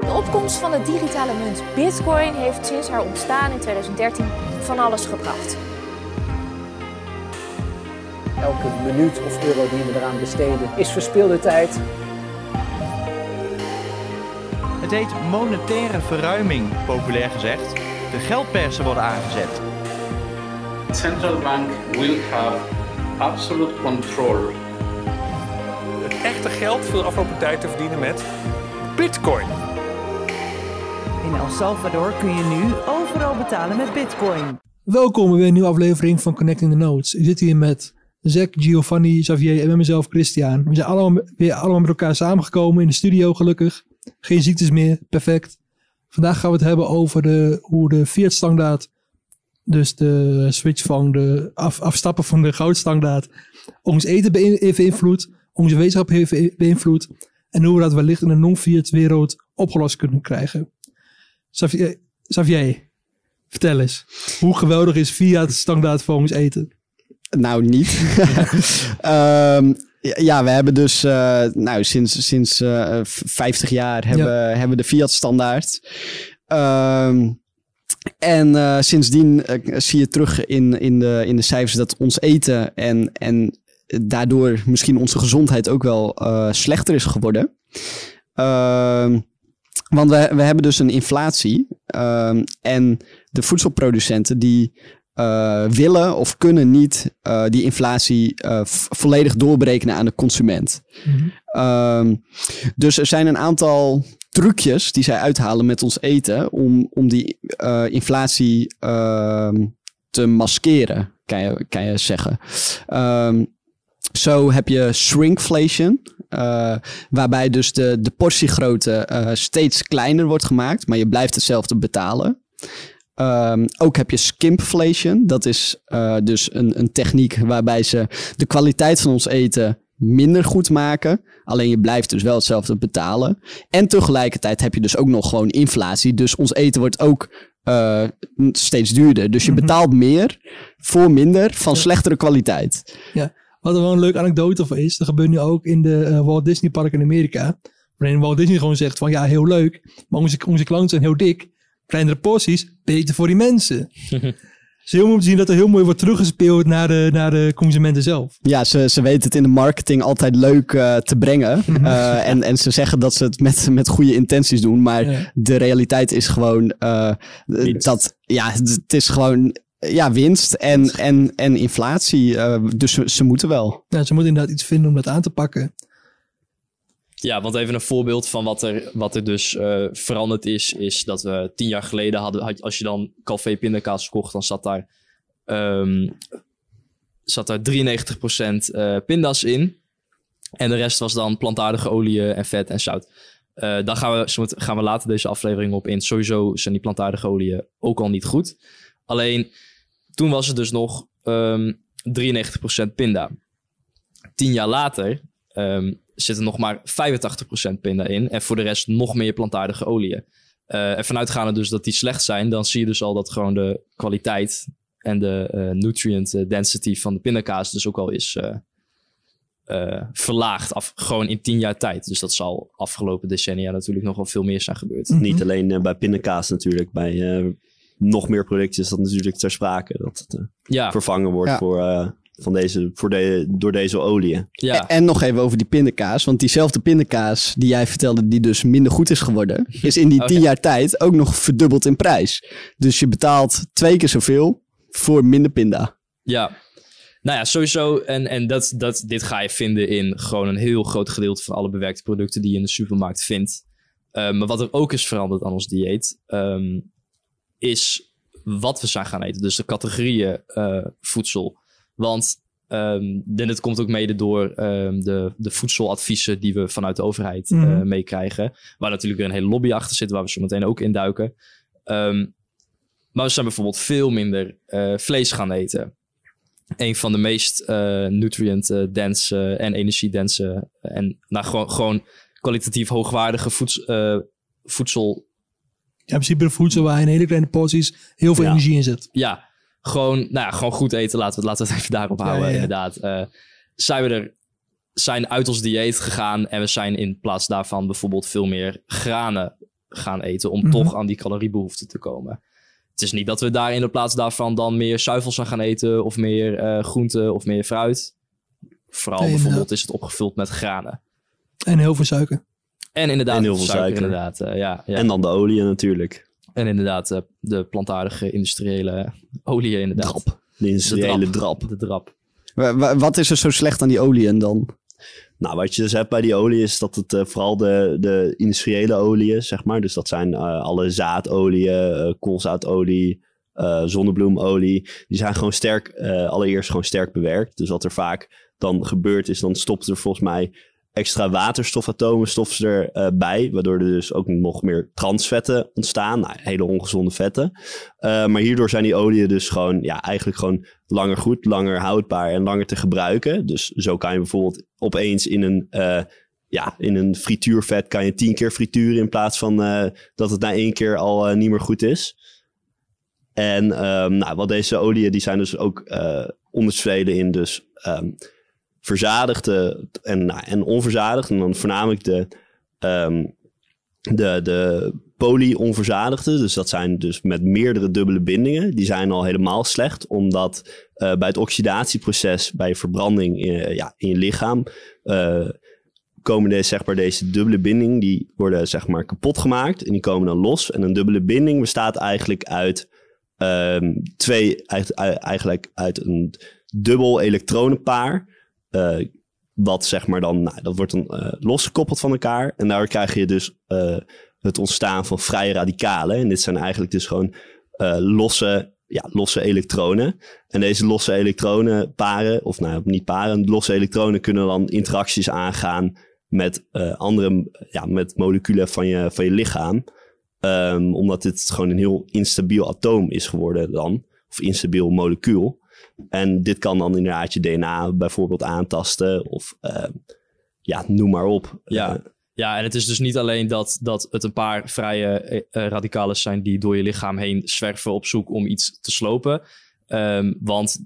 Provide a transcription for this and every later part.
De opkomst van de digitale munt Bitcoin heeft sinds haar ontstaan in 2013 van alles gebracht. Elke minuut of euro die we eraan besteden is verspilde tijd. Het heet monetaire verruiming, populair gezegd. De geldpersen worden aangezet. central bank will have absolute control Het echte geld viel de afgelopen tijd te verdienen met bitcoin. El Salvador kun je nu overal betalen met bitcoin. Welkom bij een nieuwe aflevering van Connecting the Notes. Ik zit hier met Zack, Giovanni, Xavier en met mezelf Christian. We zijn allemaal weer allemaal met elkaar samengekomen in de studio gelukkig. Geen ziektes meer, perfect. Vandaag gaan we het hebben over de, hoe de Fiat standaard, dus de switch van de af, afstappen van de goudstandaard, ons eten beïnvloed, onze wetenschap heeft be- beïnvloed en hoe we dat wellicht in een non-Fiat wereld opgelost kunnen krijgen. Xavier, Xavier, vertel eens. Hoe geweldig is Fiat standaard voor ons eten? Nou, niet. Ehm, ja, we hebben dus eh, nou, sinds, sinds eh, v- 50 jaar hebben, hebben de Fiat standaard. Ehm, en eh, sindsdien eh, zie je terug in, in, de, in de cijfers dat ons eten en, en daardoor misschien onze gezondheid ook wel eh, slechter is geworden. Ehm, want we, we hebben dus een inflatie. ehm, en de voedselproducenten die eh, willen of kunnen niet eh, die inflatie eh, volledig doorberekenen aan de consument. Ehm, dus er zijn een aantal trucjes die zij uithalen met ons eten om, om die inflatie ehm, te maskeren, kan je, kan je zeggen. Zo heb je shrinkflation, eh, waarbij dus de, de portiegrootte eh, steeds kleiner wordt gemaakt, maar je blijft hetzelfde betalen. Ehm, ook heb je skimpflation. Dat is eh, dus een, een techniek waarbij ze de kwaliteit van ons eten minder goed maken. Alleen je blijft dus wel hetzelfde betalen. En tegelijkertijd heb je dus ook nog gewoon inflatie. Dus ons eten wordt ook steeds duurder. Dus je betaalt meer voor minder van slechtere kwaliteit. Wat er wel een leuke anekdote voor is, dat gebeurt nu ook in de eh, Walt Disney Park in Amerika. Waarin Walt Disney gewoon zegt van ja, heel leuk, maar onze, onze klanten zijn heel dik. Kleinere porties, beter voor die mensen. Het is heel mooi om te zien dat er heel mooi wordt teruggespeeld naar de, naar de consumenten zelf. Ja, ze, ze weten het in de marketing altijd leuk eh, te brengen. Eh, en, en ze zeggen dat ze het met, met goede intenties doen. Maar Ja. de realiteit is gewoon eh, dat ja, het is gewoon ja, winst en, en, en inflatie. eh, dus ze, ze moeten wel. Ja, ze moeten inderdaad iets vinden om dat aan te pakken. Ja, want even een voorbeeld van wat er, wat er dus eh, veranderd is, is dat we tien jaar geleden hadden, had, als je dan Calvé pindakaas kocht, dan zat daar, ehm, zat daar 93% eh pinda's in. En de rest was dan plantaardige oliën en vet en zout. Eh daar gaan we, gaan we later deze aflevering op in. Sowieso zijn die plantaardige oliën ook al niet goed. Alleen, toen was het dus nog ehm 93% pinda. Tien jaar later ehm, zit er nog maar 85% pinda in. En voor de rest nog meer plantaardige oliën. Eh en vanuitgaande dus dat die slecht zijn, dan zie je dus al dat gewoon de kwaliteit en de eh, nutrient eh, density van de pindakaas dus ook al is eh, eh, verlaagd. Af, gewoon in tien jaar tijd. Dus dat zal afgelopen decennia natuurlijk nog wel veel meer zijn gebeurd. Niet alleen eh, bij pindakaas natuurlijk. Bij eh, nog meer producten is dat natuurlijk ter sprake. Dat het eh, Ja, vervangen wordt Ja. voor, eh, van deze, voor de, door deze oliën. ja. En nog even over die pindakaas. Want diezelfde pindakaas die jij vertelde, die dus minder goed is geworden, is in die Oh, tien ja. jaar tijd ook nog verdubbeld in prijs. Dus je betaalt twee keer zoveel voor minder pinda. Ja. Nou ja, sowieso. En, en dat, dat, dit ga je vinden in gewoon een heel groot gedeelte van alle bewerkte producten die je in de supermarkt vindt. Eh, maar wat er ook is veranderd aan ons dieet, ehm, is wat we zijn gaan eten. Dus de categorieën eh, voedsel. Want ehm dit komt ook mede door ehm, de, de voedseladviezen die we vanuit de overheid eh, Mhm. meekrijgen. Waar natuurlijk weer een hele lobby achter zit, waar we zo meteen ook in duiken. Ehm, maar we zijn bijvoorbeeld veel minder eh, vlees gaan eten. Een van de meest nutrient-dense en energiedense en nou, gewoon, gewoon kwalitatief hoogwaardige voeds- voedsel in principe voedsel waar in hele kleine porties heel veel Ja. energie in zit. ja, gewoon, nou ja, gewoon goed eten. Laten we, het- laten we het even daarop houden, ja, ja. inderdaad. Eh, zijn we er zijn uit ons dieet gegaan en we zijn in plaats daarvan bijvoorbeeld veel meer granen gaan eten om Mhm. toch aan die caloriebehoefte te komen. Het is niet dat we daar in de plaats daarvan dan meer zuivels aan gaan eten of meer eh groenten of meer fruit. Vooral Nee, bijvoorbeeld is het opgevuld met granen. En heel veel suiker. En inderdaad, En heel veel suiker, suiker. inderdaad. eh, ja, ja. En dan de olie natuurlijk. En inderdaad, eh, de plantaardige industriële olie inderdaad. Drap. De industriële De drap. De drap. Wa- wa- Wat is er zo slecht aan die oliën dan? Nou, wat je dus hebt bij die olie is dat het eh, vooral de, de industriële oliën, zeg maar. Dus dat zijn eh, alle zaadolieën, koolzaadolie, eh, zonnebloemolie. Die zijn gewoon sterk, eh, allereerst gewoon sterk bewerkt. Dus wat er vaak dan gebeurt is, dan stopt er volgens mij extra waterstofatomen stoffen erbij. bij, waardoor er dus ook nog meer transvetten ontstaan. Nou, hele ongezonde vetten. Eh, maar hierdoor zijn die oliën dus gewoon, ja, eigenlijk gewoon langer goed, langer houdbaar en langer te gebruiken. Dus zo kan je bijvoorbeeld opeens in een, eh, ja, in een frituurvet kan je tien keer frituren in plaats van eh, dat het na één keer al niet meer goed is. En ehm, nou, wat deze oliën, die zijn dus ook onderscheiden in dus ehm, verzadigde en, nou, en onverzadigd. En dan voornamelijk de, ehm, de, de poly-onverzadigde. Dus dat zijn dus met meerdere dubbele bindingen. Die zijn al helemaal slecht, omdat eh, bij het oxidatieproces, bij verbranding in, ja, in je lichaam, eh, komen deze, zeg maar, deze dubbele bindingen, die worden zeg maar kapot gemaakt en die komen dan los. En een dubbele binding bestaat eigenlijk uit ehm, twee, eigenlijk uit een dubbel elektronenpaar. Eh, wat zeg maar dan, nou, dat wordt dan eh, losgekoppeld van elkaar. En daar krijg je dus eh, het ontstaan van vrije radicalen. En dit zijn eigenlijk dus gewoon losse, ja, losse elektronen. En deze losse elektronenparen, of nou niet paren, losse elektronen kunnen dan interacties aangaan met andere, ja, met moleculen van je, van je lichaam. Ehm, omdat dit gewoon een heel instabiel atoom is geworden dan. Of instabiel molecuul. En dit kan dan inderdaad je DNA bijvoorbeeld aantasten. Of ehm, ja, noem maar op. Ja. Eh, Ja, en het is dus niet alleen dat, dat het een paar vrije eh, radicalen zijn die door je lichaam heen zwerven op zoek om iets te slopen. Ehm, want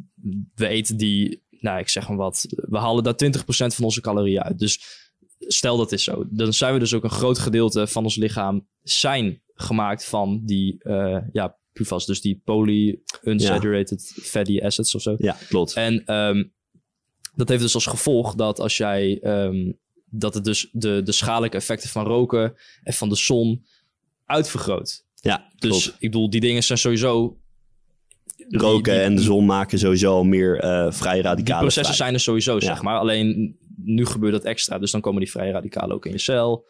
we eten die, nou ik zeg maar wat, we halen daar 20% van onze calorieën uit. Dus stel dat is zo, dan zijn we dus ook een groot gedeelte van ons lichaam zijn gemaakt van die, eh, ja, PUFAS, dus die poly-unsaturated fatty acids of zo. ja, klopt. En ehm, dat heeft dus als gevolg dat als jij ehm, dat het dus de, de schadelijke effecten van roken en van de zon uitvergroot. Ja, Dus klopt. ik bedoel, die dingen zijn sowieso. Roken die- en de zon maken sowieso meer eh vrije Die radicalen processen vrij. zijn er sowieso, Ja. zeg maar. Alleen nu gebeurt dat extra. Dus dan komen die vrije radicalen ook in je cel.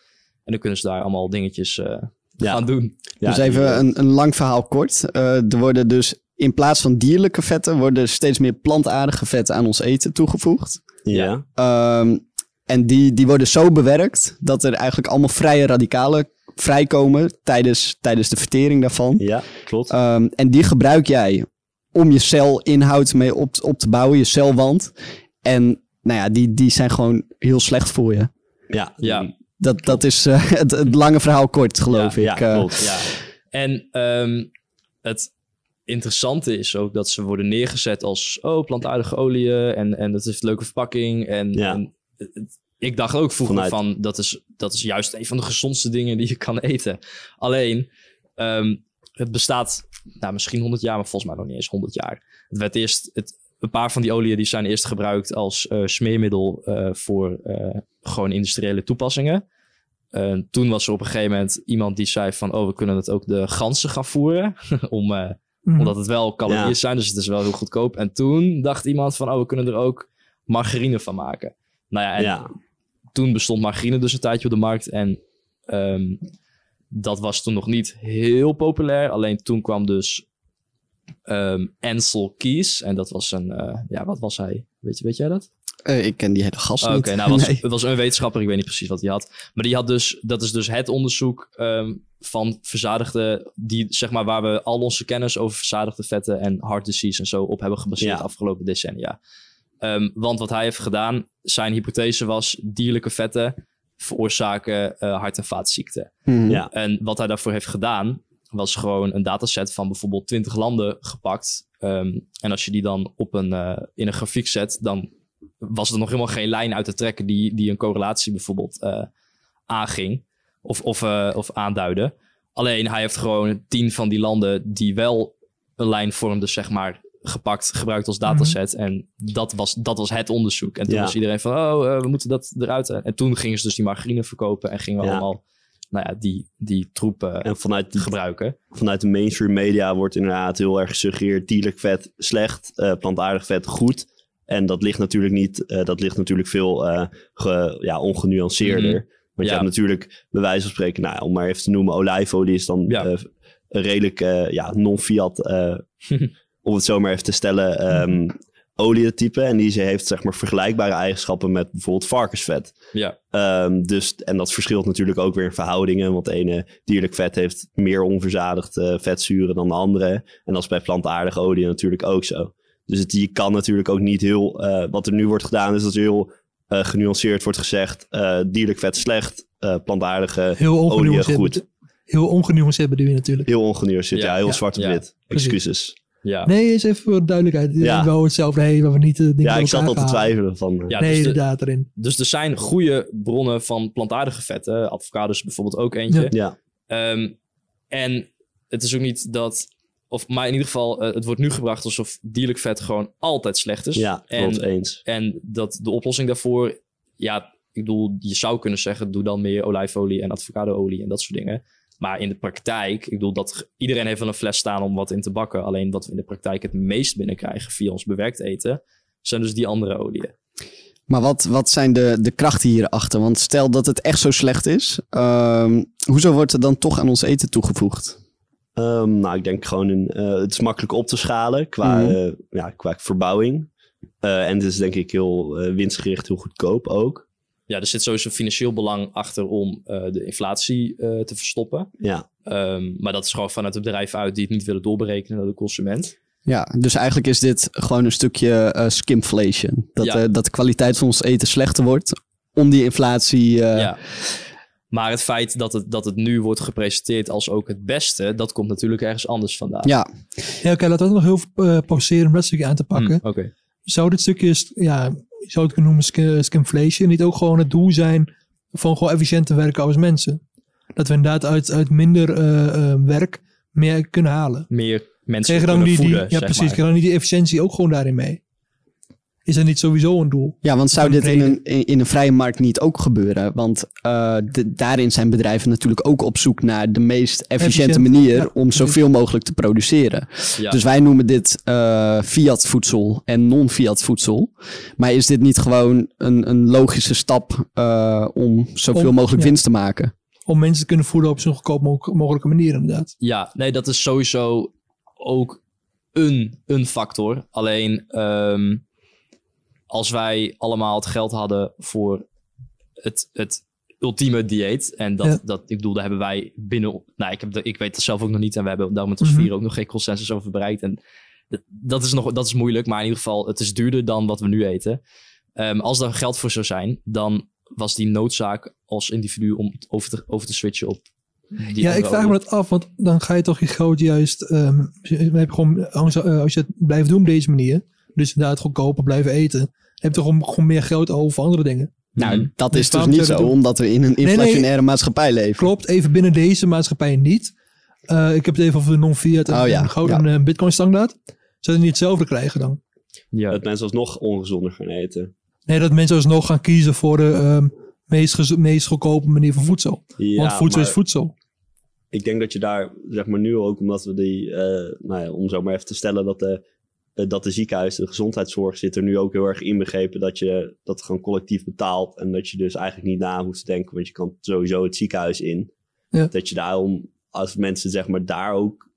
En dan kunnen ze daar allemaal dingetjes eh, Ja. gaan doen. Ja, dus even een, een lang verhaal kort. Eh, er worden dus in plaats van dierlijke vetten... worden steeds meer plantaardige vetten aan ons eten toegevoegd. Ja, Ehm, en die, die worden zo bewerkt dat er eigenlijk allemaal vrije radicalen vrijkomen tijdens, tijdens de vertering daarvan. ja, klopt. Ehm, en die gebruik jij om je celinhoud mee op, op te bouwen, je celwand. En nou ja, die, die zijn gewoon heel slecht voor je. ja, Ja. Dat, dat is eh, het, het lange verhaal kort, geloof ja, ik. ja, Eh, klopt. Ja. En ehm, het interessante is ook dat ze worden neergezet als oh, plantaardige oliën en, en dat is een leuke verpakking. En, Ja. en het- ik dacht ook vroeger Vanuit- van dat is, dat is juist een van de gezondste dingen die je kan eten. Alleen, ehm, het bestaat nou, misschien 100 jaar, maar volgens mij nog niet eens 100 jaar. Het werd eerst, het, een paar van die oliën die zijn eerst gebruikt als eh, smeermiddel voor eh, gewoon industriële toepassingen. Eh, toen was er op een gegeven moment iemand die zei van... oh, we kunnen het ook de ganzen gaan voeren. om, eh, Mhm. Omdat het wel calorieën Ja. zijn, dus het is wel heel goedkoop. En toen dacht iemand van... oh, we kunnen er ook margarine van maken. Nou ja, en ja. toen bestond margarine dus een tijdje op de markt. En ehm, dat was toen nog niet heel populair. Alleen toen kwam dus ehm, Ansel Keys. En dat was een... eh, ja, wat was hij? Weet, je, weet jij dat? Eh, ik ken die hele gast niet. Oké, nou was, Nee. het was een wetenschapper, ik weet niet precies wat hij had. Maar die had dus, dat is dus het onderzoek ehm, van verzadigde, die, zeg maar, waar we al onze kennis over verzadigde vetten en heart disease en zo op hebben gebaseerd Ja. de afgelopen decennia. Ehm, want wat hij heeft gedaan, zijn hypothese was, dierlijke vetten veroorzaken eh, hart- en vaatziekten. Mhm. Ja. En wat hij daarvoor heeft gedaan, was gewoon een dataset van bijvoorbeeld 20 landen gepakt. Ehm, en als je die dan op een, eh, in een grafiek zet, dan was er nog helemaal geen lijn uit te trekken die, die een correlatie bijvoorbeeld eh, aanging of, of, eh, of aanduidde. Alleen hij heeft gewoon tien van die landen die wel een lijn vormden, zeg maar, gepakt, gebruikt als dataset. En dat was, dat was het onderzoek. En toen Ja. was iedereen van, oh, eh, we moeten dat eruit. En toen gingen ze dus die margarine verkopen en gingen we Ja. allemaal, nou ja, die, die troep eh, En vanuit, die, gebruiken. vanuit de mainstream media wordt inderdaad heel erg gesuggereerd dierlijk vet slecht, plantaardig vet goed. En dat ligt natuurlijk niet, eh, dat ligt natuurlijk veel eh, ge- ja, ongenuanceerder. Mhm. Want Ja. je hebt natuurlijk, bij wijze van spreken, nou, om maar even te noemen, olijfolie is dan Ja. eh, een redelijk ja, non-fiat, om het zo maar even te stellen, ehm olietype. En die ze heeft zeg maar vergelijkbare eigenschappen met bijvoorbeeld varkensvet. Ja, Ehm, dus, en dat verschilt natuurlijk ook weer in verhoudingen. Want de ene dierlijk vet heeft meer onverzadigd eh, vetzuren dan de andere. En dat is bij plantaardige olie natuurlijk ook zo. Dus het, je kan natuurlijk ook niet heel... eh, wat er nu wordt gedaan is dat er heel eh, genuanceerd wordt gezegd... eh, dierlijk vet slecht, eh, plantaardige Heel olie ongenuanceerd. goed. Heel ongenuanceerd bedoel je natuurlijk. Heel ongenuanceerd, ja, Ja, heel ja, zwart op ja, wit. Excuses. ja. Nee, eens even voor de duidelijkheid. Ja. Ja. Wel hetzelfde waar we niet dingen Ja, ik zat al te twijfelen van... eh, Ja, nee, dus de- inderdaad erin. Dus er zijn goede bronnen van plantaardige vetten. Avocados bijvoorbeeld ook eentje. Ja. ja. Ehm, en het is ook niet dat... Of, maar in ieder geval, eh, het wordt nu gebracht alsof dierlijk vet gewoon altijd slecht is. ja, en, eens. en dat de oplossing daarvoor... Ja, ik bedoel, je zou kunnen zeggen... doe dan meer olijfolie en avocadoolie en dat soort dingen. Maar in de praktijk, ik bedoel, dat iedereen heeft wel een fles staan om wat in te bakken. Alleen wat we in de praktijk het meest binnenkrijgen via ons bewerkt eten... zijn dus die andere oliën. Maar wat, wat zijn de, de krachten hierachter? Want stel dat het echt zo slecht is, ehm, hoezo wordt er dan toch aan ons eten toegevoegd? Ehm, nou, ik denk gewoon, een, eh, het is makkelijk op te schalen qua, Mhm. eh, ja, qua verbouwing. Eh, en het is denk ik heel eh, winstgericht, heel goedkoop ook. Ja, er zit sowieso financieel belang achter om eh, de inflatie eh, te verstoppen. Ja, Ehm, maar dat is gewoon vanuit het bedrijf uit die het niet willen doorberekenen naar de consument. Ja, dus eigenlijk is dit gewoon een stukje skimflation. Dat, Ja. eh, dat de kwaliteit van ons eten slechter wordt om die inflatie... eh, Ja. Maar het feit dat het, dat het nu wordt gepresenteerd als ook het beste, dat komt natuurlijk ergens anders vandaan. ja, Ja, oké, laten we het nog heel veel uh, pauzeren om dat stukje aan te pakken. Oké. Zou dit stukje, st- ja, zou het kunnen noemen sk- skimflation, niet ook gewoon het doel zijn van gewoon efficiënt te werken als mensen? Dat we inderdaad uit, uit minder eh, eh, werk meer kunnen halen. Meer mensen je dan kunnen die, die, voeden, ja, zeg precies. maar. Krijg je dan niet die efficiëntie ook gewoon daarin mee? Is dat niet sowieso een doel? Ja, want zou dit in een, in, een vrije markt niet ook gebeuren? Want eh, de- daarin zijn bedrijven natuurlijk ook op zoek naar de meest efficiënte Efficiënt, manier ja, om zoveel mogelijk te produceren. Ja. Dus wij noemen dit eh fiat voedsel en non-fiat voedsel. Maar is dit niet gewoon een, een logische stap eh, om zoveel Om- mogelijk ja. winst te maken? Om mensen te kunnen voeden op zo'n goedkoop mo- mogelijke manier inderdaad. Ja, nee, dat is sowieso ook een, een factor. Alleen ehm, als wij allemaal het geld hadden voor het, het ultieme dieet. En dat, Ja. dat, ik bedoel, daar hebben wij binnen. Nou, ik, heb de, ik weet het zelf ook nog niet. En we hebben daar met ons vier ook nog geen consensus over bereikt. En dat, dat, is nog, dat is moeilijk. Maar in ieder geval, het is duurder dan wat we nu eten. Ehm, als daar geld voor zou zijn, dan was die noodzaak als individu om over te, over te switchen op. Die ja, ik vraag me dat af, want dan ga je toch je geld juist... je hebt gewoon, als, eh, als je het blijft doen op deze manier, dus inderdaad goedkoper blijven eten, heb je toch gewoon, gewoon meer geld over voor andere dingen. Nou, Mhm. dat is dus niet zo, doen? omdat we in een nee. inflationaire maatschappij leven. Klopt, even binnen deze maatschappij niet. Eh, ik heb het even over de non-fiat en Oh ja, en goud en eh, bitcoin standaard. Zou je niet hetzelfde krijgen dan? Ja, dat mensen alsnog ongezonder gaan eten. Nee, dat mensen alsnog gaan kiezen voor de ehm, meest, meest goedkope manier van voedsel. Ja, Want voedsel maar is voedsel. Ik denk dat je daar, zeg maar nu ook, omdat we die, eh, nou ja, om zo maar even te stellen dat de, dat de ziekenhuis, de gezondheidszorg zit er nu ook heel erg inbegrepen dat je dat gewoon collectief betaalt. En dat je dus eigenlijk niet na hoeft te denken, want je kan sowieso het ziekenhuis in. Ja. Dat je daarom, als mensen zeg maar daar ook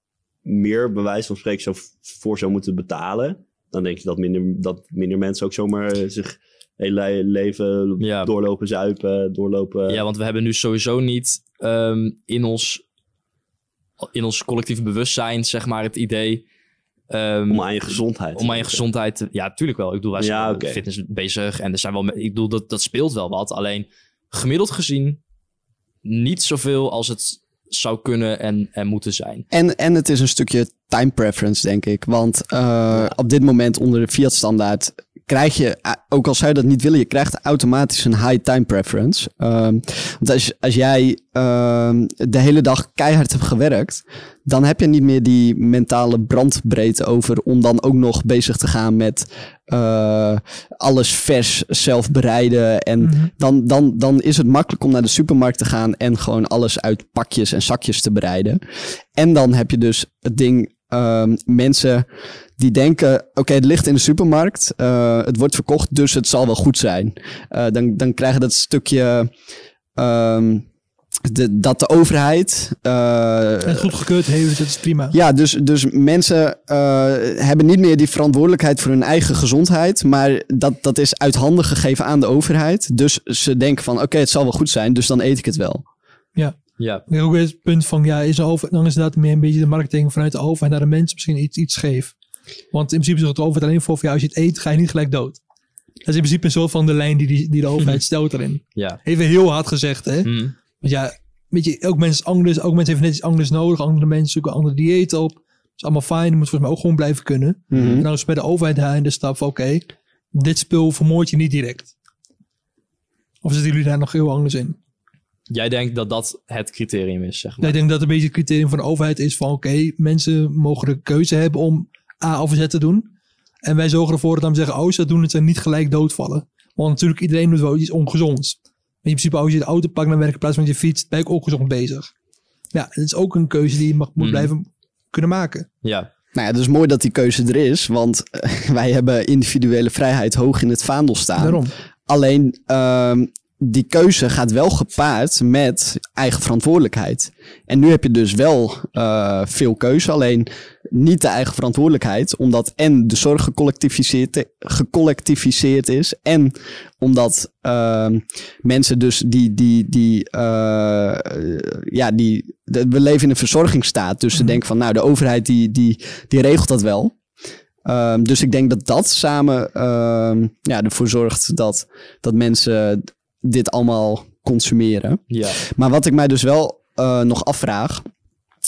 meer bewijs van spreken zo voor zou moeten betalen, dan denk je dat minder, dat minder mensen ook zomaar eh, zich hele leven Ja. doorlopen zuipen, doorlopen. Ja, want we hebben nu sowieso niet ehm, in, ons, in ons collectieve bewustzijn, zeg maar, het idee. Ehm, om aan je gezondheid. om aan je gezondheid te... Ja, tuurlijk wel. Ik bedoel, wij zijn Ja, fitness bezig. En er zijn wel... Ik bedoel, dat, dat speelt wel wat. Alleen, gemiddeld gezien, niet zoveel als het zou kunnen en, en moeten zijn. En, en het is een stukje time preference, denk ik. Want eh, op dit moment onder de Fiat-standaard krijg je, a- ook al zou je dat niet willen, je krijgt automatisch een high time preference. Ehm, want als, als jij ehm, de hele dag keihard hebt gewerkt, dan heb je niet meer die mentale brandbreedte over om dan ook nog bezig te gaan met eh, alles vers zelf bereiden. En Mhm. dan, dan, dan is het makkelijk om naar de supermarkt te gaan en gewoon alles uit pakjes en zakjes te bereiden. En dan heb je dus het ding, ehm, mensen die denken, oké, het ligt in de supermarkt, eh, het wordt verkocht, dus het zal wel goed zijn. Eh, dan, dan krijgen dat stukje... ehm, de, dat de overheid. eh, Het goedgekeurd heeft, dat is prima. ja, dus, dus mensen hebben niet meer die verantwoordelijkheid voor hun eigen gezondheid. Maar dat, dat is uit handen gegeven aan de overheid. Dus ze denken van oké, het zal wel goed zijn, dus dan eet ik het wel. Ja. Ja. Ook weer het punt van, ja, is de over, dan is dat meer een beetje de marketing vanuit de overheid naar de mensen misschien iets, iets scheef. Want in principe zorgt de overheid alleen voor, van, ja, als je het eet, ga je niet gelijk dood. Dat is in principe een soort van de lijn die, die, die de overheid stelt erin. Ja. Even heel hard gezegd, hè. Mhm. Want ja, weet je, elk mens is anders. Elk mens heeft net iets anders nodig. Andere mensen zoeken andere diëten op. Dat is allemaal fijn. Dat moet volgens mij ook gewoon blijven kunnen. Mhm. En dan is bij de overheid daar in de stap van, oké, dit spul vermoord je niet direct. Of zitten jullie daar nog heel anders in? Jij denkt dat dat het criterium is, zeg maar. ik denk dat een beetje het criterium van de overheid is van oké, mensen mogen de keuze hebben om A of Z te doen. En wij zorgen ervoor dat dan zeggen, oh, ze dat doen het ze niet gelijk doodvallen. Want natuurlijk, iedereen doet wel iets ongezonds. In principe, als je de auto pakt naar werk in plaats van je fiets, ben je ook ongezond bezig. Ja, het is ook een keuze die je mag, moet Mhm. blijven kunnen maken. Ja. Nou ja, het is mooi dat die keuze er is, want eh, wij hebben individuele vrijheid hoog in het vaandel staan. Daarom. Alleen ehm, die keuze gaat wel gepaard met eigen verantwoordelijkheid. En nu heb je dus wel eh, veel keuze, alleen niet de eigen verantwoordelijkheid, omdat en de zorg gecollectiviseerd, gecollectiviseerd is en omdat ehm, mensen dus die, die, die, eh, ja, die, de- we leven in een verzorgingsstaat, dus ze denken van nou de overheid die, die, die regelt dat wel. Ehm, dus ik denk dat dat samen ehm, ja, ervoor zorgt dat, dat mensen dit allemaal consumeren. Ja. Maar wat ik mij dus wel eh, nog afvraag.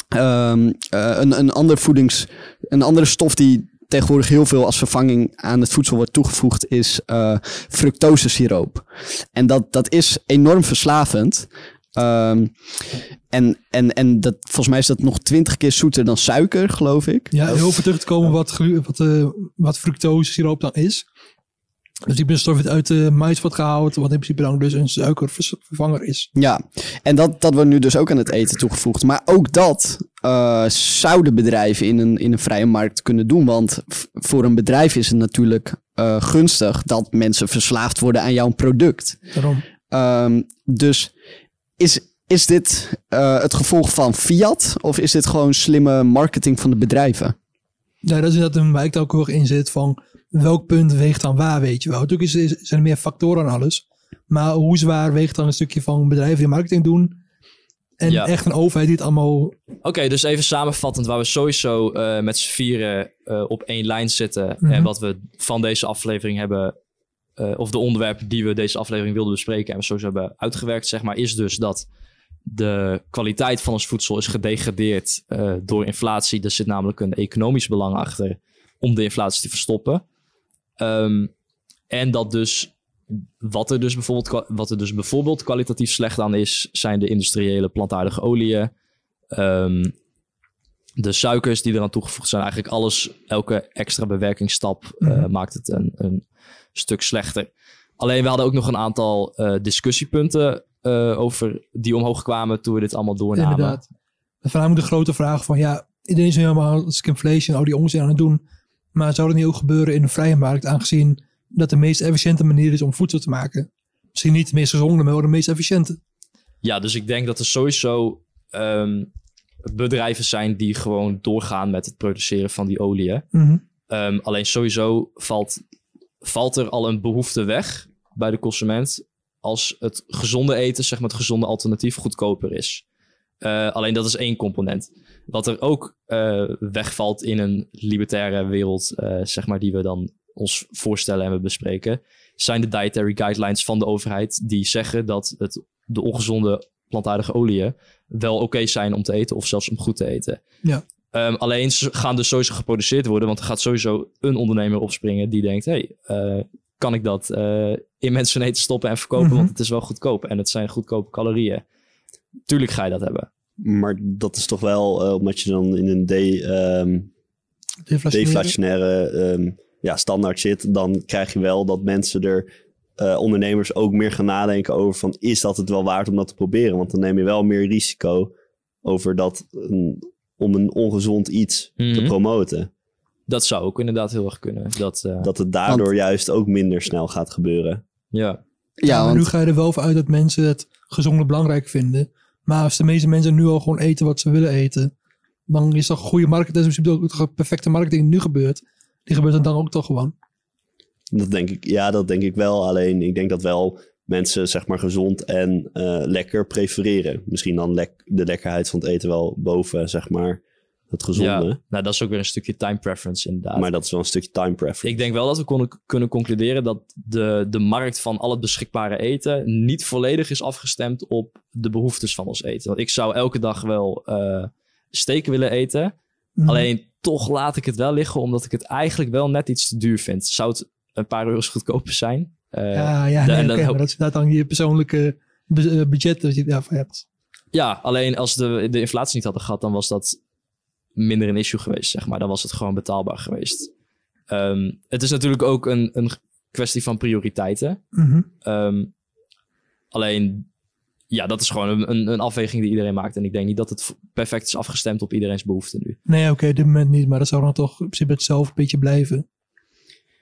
ehm, eh, een, een, ander voedings, een andere stof die tegenwoordig heel veel als vervanging aan het voedsel wordt toegevoegd is eh fructosesiroop. En dat, dat is enorm verslavend. Ehm, en en, en dat, volgens mij is dat nog twintig keer zoeter dan suiker, geloof ik. Ja, heel veel terug te komen wat, wat, eh wat fructose siroop dan is. Dus die stof wordt uit de mais wordt gehaald, wat in principe dan dus een suikervervanger is. Ja, en dat, dat wordt nu dus ook aan het eten toegevoegd. Maar ook dat eh, zouden bedrijven in een, in een vrije markt kunnen doen. Want voor een bedrijf is het natuurlijk eh, gunstig dat mensen verslaafd worden aan jouw product. Daarom. Ehm, dus is, is dit eh, het gevolg van fiat? Of is dit gewoon slimme marketing van de bedrijven? Ja, dat is inderdaad een wijk dat ook heel erg in zit van welk punt weegt dan waar, weet je wel. Natuurlijk is, zijn er meer factoren aan alles. Maar hoe zwaar weegt dan een stukje van bedrijven die marketing doen en Ja. echt een overheid die het allemaal... Oké, dus even samenvattend, waar we sowieso eh, met z'n vieren eh, op één lijn zitten. Mhm. En wat we van deze aflevering hebben, eh, of de onderwerpen die we deze aflevering wilden bespreken en we sowieso hebben uitgewerkt, zeg maar, is dus dat de kwaliteit van ons voedsel is gedegradeerd door inflatie. Er zit namelijk een economisch belang achter om de inflatie te verstoppen. Ehm, en dat dus wat er dus, bijvoorbeeld, wat er dus bijvoorbeeld kwalitatief slecht aan is, zijn de industriële plantaardige oliën. Ehm, de suikers die eraan toegevoegd zijn, eigenlijk alles, elke extra bewerkingsstap eh, Mhm. maakt het een, een stuk slechter. Alleen we hadden ook nog een aantal eh, discussiepunten eh, over die omhoog kwamen toen we dit allemaal doornamen. Inderdaad. En vandaar de grote vraag van ja, iedereen is helemaal inflation, al die onzin aan het doen. Maar zou dat niet ook gebeuren in een vrije markt, aangezien dat de meest efficiënte manier is om voedsel te maken? Misschien niet de meest gezonde, maar wel de meest efficiënte. Ja, dus ik denk dat er sowieso ehm, bedrijven zijn die gewoon doorgaan met het produceren van die oliën. Mhm. Ehm, alleen sowieso valt, valt er al een behoefte weg bij de consument als het gezonde eten, zeg maar het gezonde alternatief, goedkoper is. Eh, alleen dat is één component. Wat er ook eh, wegvalt in een libertaire wereld, eh, zeg maar, die we dan ons voorstellen en we bespreken, zijn de dietary guidelines van de overheid die zeggen dat het, de ongezonde plantaardige oliën wel oké zijn om te eten of zelfs om goed te eten. Ja. Ehm, alleen ze gaan dus sowieso geproduceerd worden, want er gaat sowieso een ondernemer opspringen die denkt: hey, eh, kan ik dat in mensen eten stoppen en verkopen? Mhm. Want het is wel goedkoop en het zijn goedkope calorieën. Tuurlijk ga je dat hebben. Maar dat is toch wel, eh, omdat je dan in een de, ehm, Deflationaire. deflationaire ehm, ja, standaard zit, dan krijg je wel dat mensen er, eh, ondernemers ook meer gaan nadenken over van, is dat het wel waard om dat te proberen? Want dan neem je wel meer risico over dat, een- om een ongezond iets te Mhm. promoten. Dat zou ook inderdaad heel erg kunnen. Dat, eh, Dat het daardoor juist ook minder snel gaat gebeuren. ja. Ja, maar nu ga je er wel voor uit dat mensen het gezonde belangrijk vinden. Maar als de meeste mensen nu al gewoon eten wat ze willen eten, dan is toch goede marketing, dat is ook toch perfecte marketing nu gebeurt. Die gebeurt dan, dan ook toch gewoon. Dat denk ik, ja, dat denk ik wel. Alleen ik denk dat wel mensen zeg maar gezond en eh, lekker prefereren. Misschien dan lek- de lekkerheid van het eten wel boven zeg maar het gezonde. Ja, nou, dat is ook weer een stukje time preference inderdaad. Maar dat is wel een stukje time preference. Ik denk wel dat we konden, kunnen concluderen dat de, de markt van al het beschikbare eten niet volledig is afgestemd op de behoeftes van ons eten. Want ik zou elke dag wel eh steken willen eten. Mhm. Alleen toch laat ik het wel liggen, omdat ik het eigenlijk wel net iets te duur vind. Zou het een paar euro's goedkoper zijn? Eh, ja, ja, de- nee, en oké, dan- maar dat is inderdaad dan je persoonlijke eh, budget dat je daarvoor hebt. Ja, alleen als de, de inflatie niet hadden gehad, dan was dat minder een issue geweest, zeg maar. Dan was het gewoon betaalbaar geweest. Ehm, het is natuurlijk ook een, een kwestie van prioriteiten. Mhm. Ehm, alleen, ja, dat is gewoon een, een, een afweging die iedereen maakt. En ik denk niet dat het perfect is afgestemd op iedereen's behoeften nu. Nee, oké, op dit moment niet, maar dat zou dan toch in principe hetzelfde beetje blijven.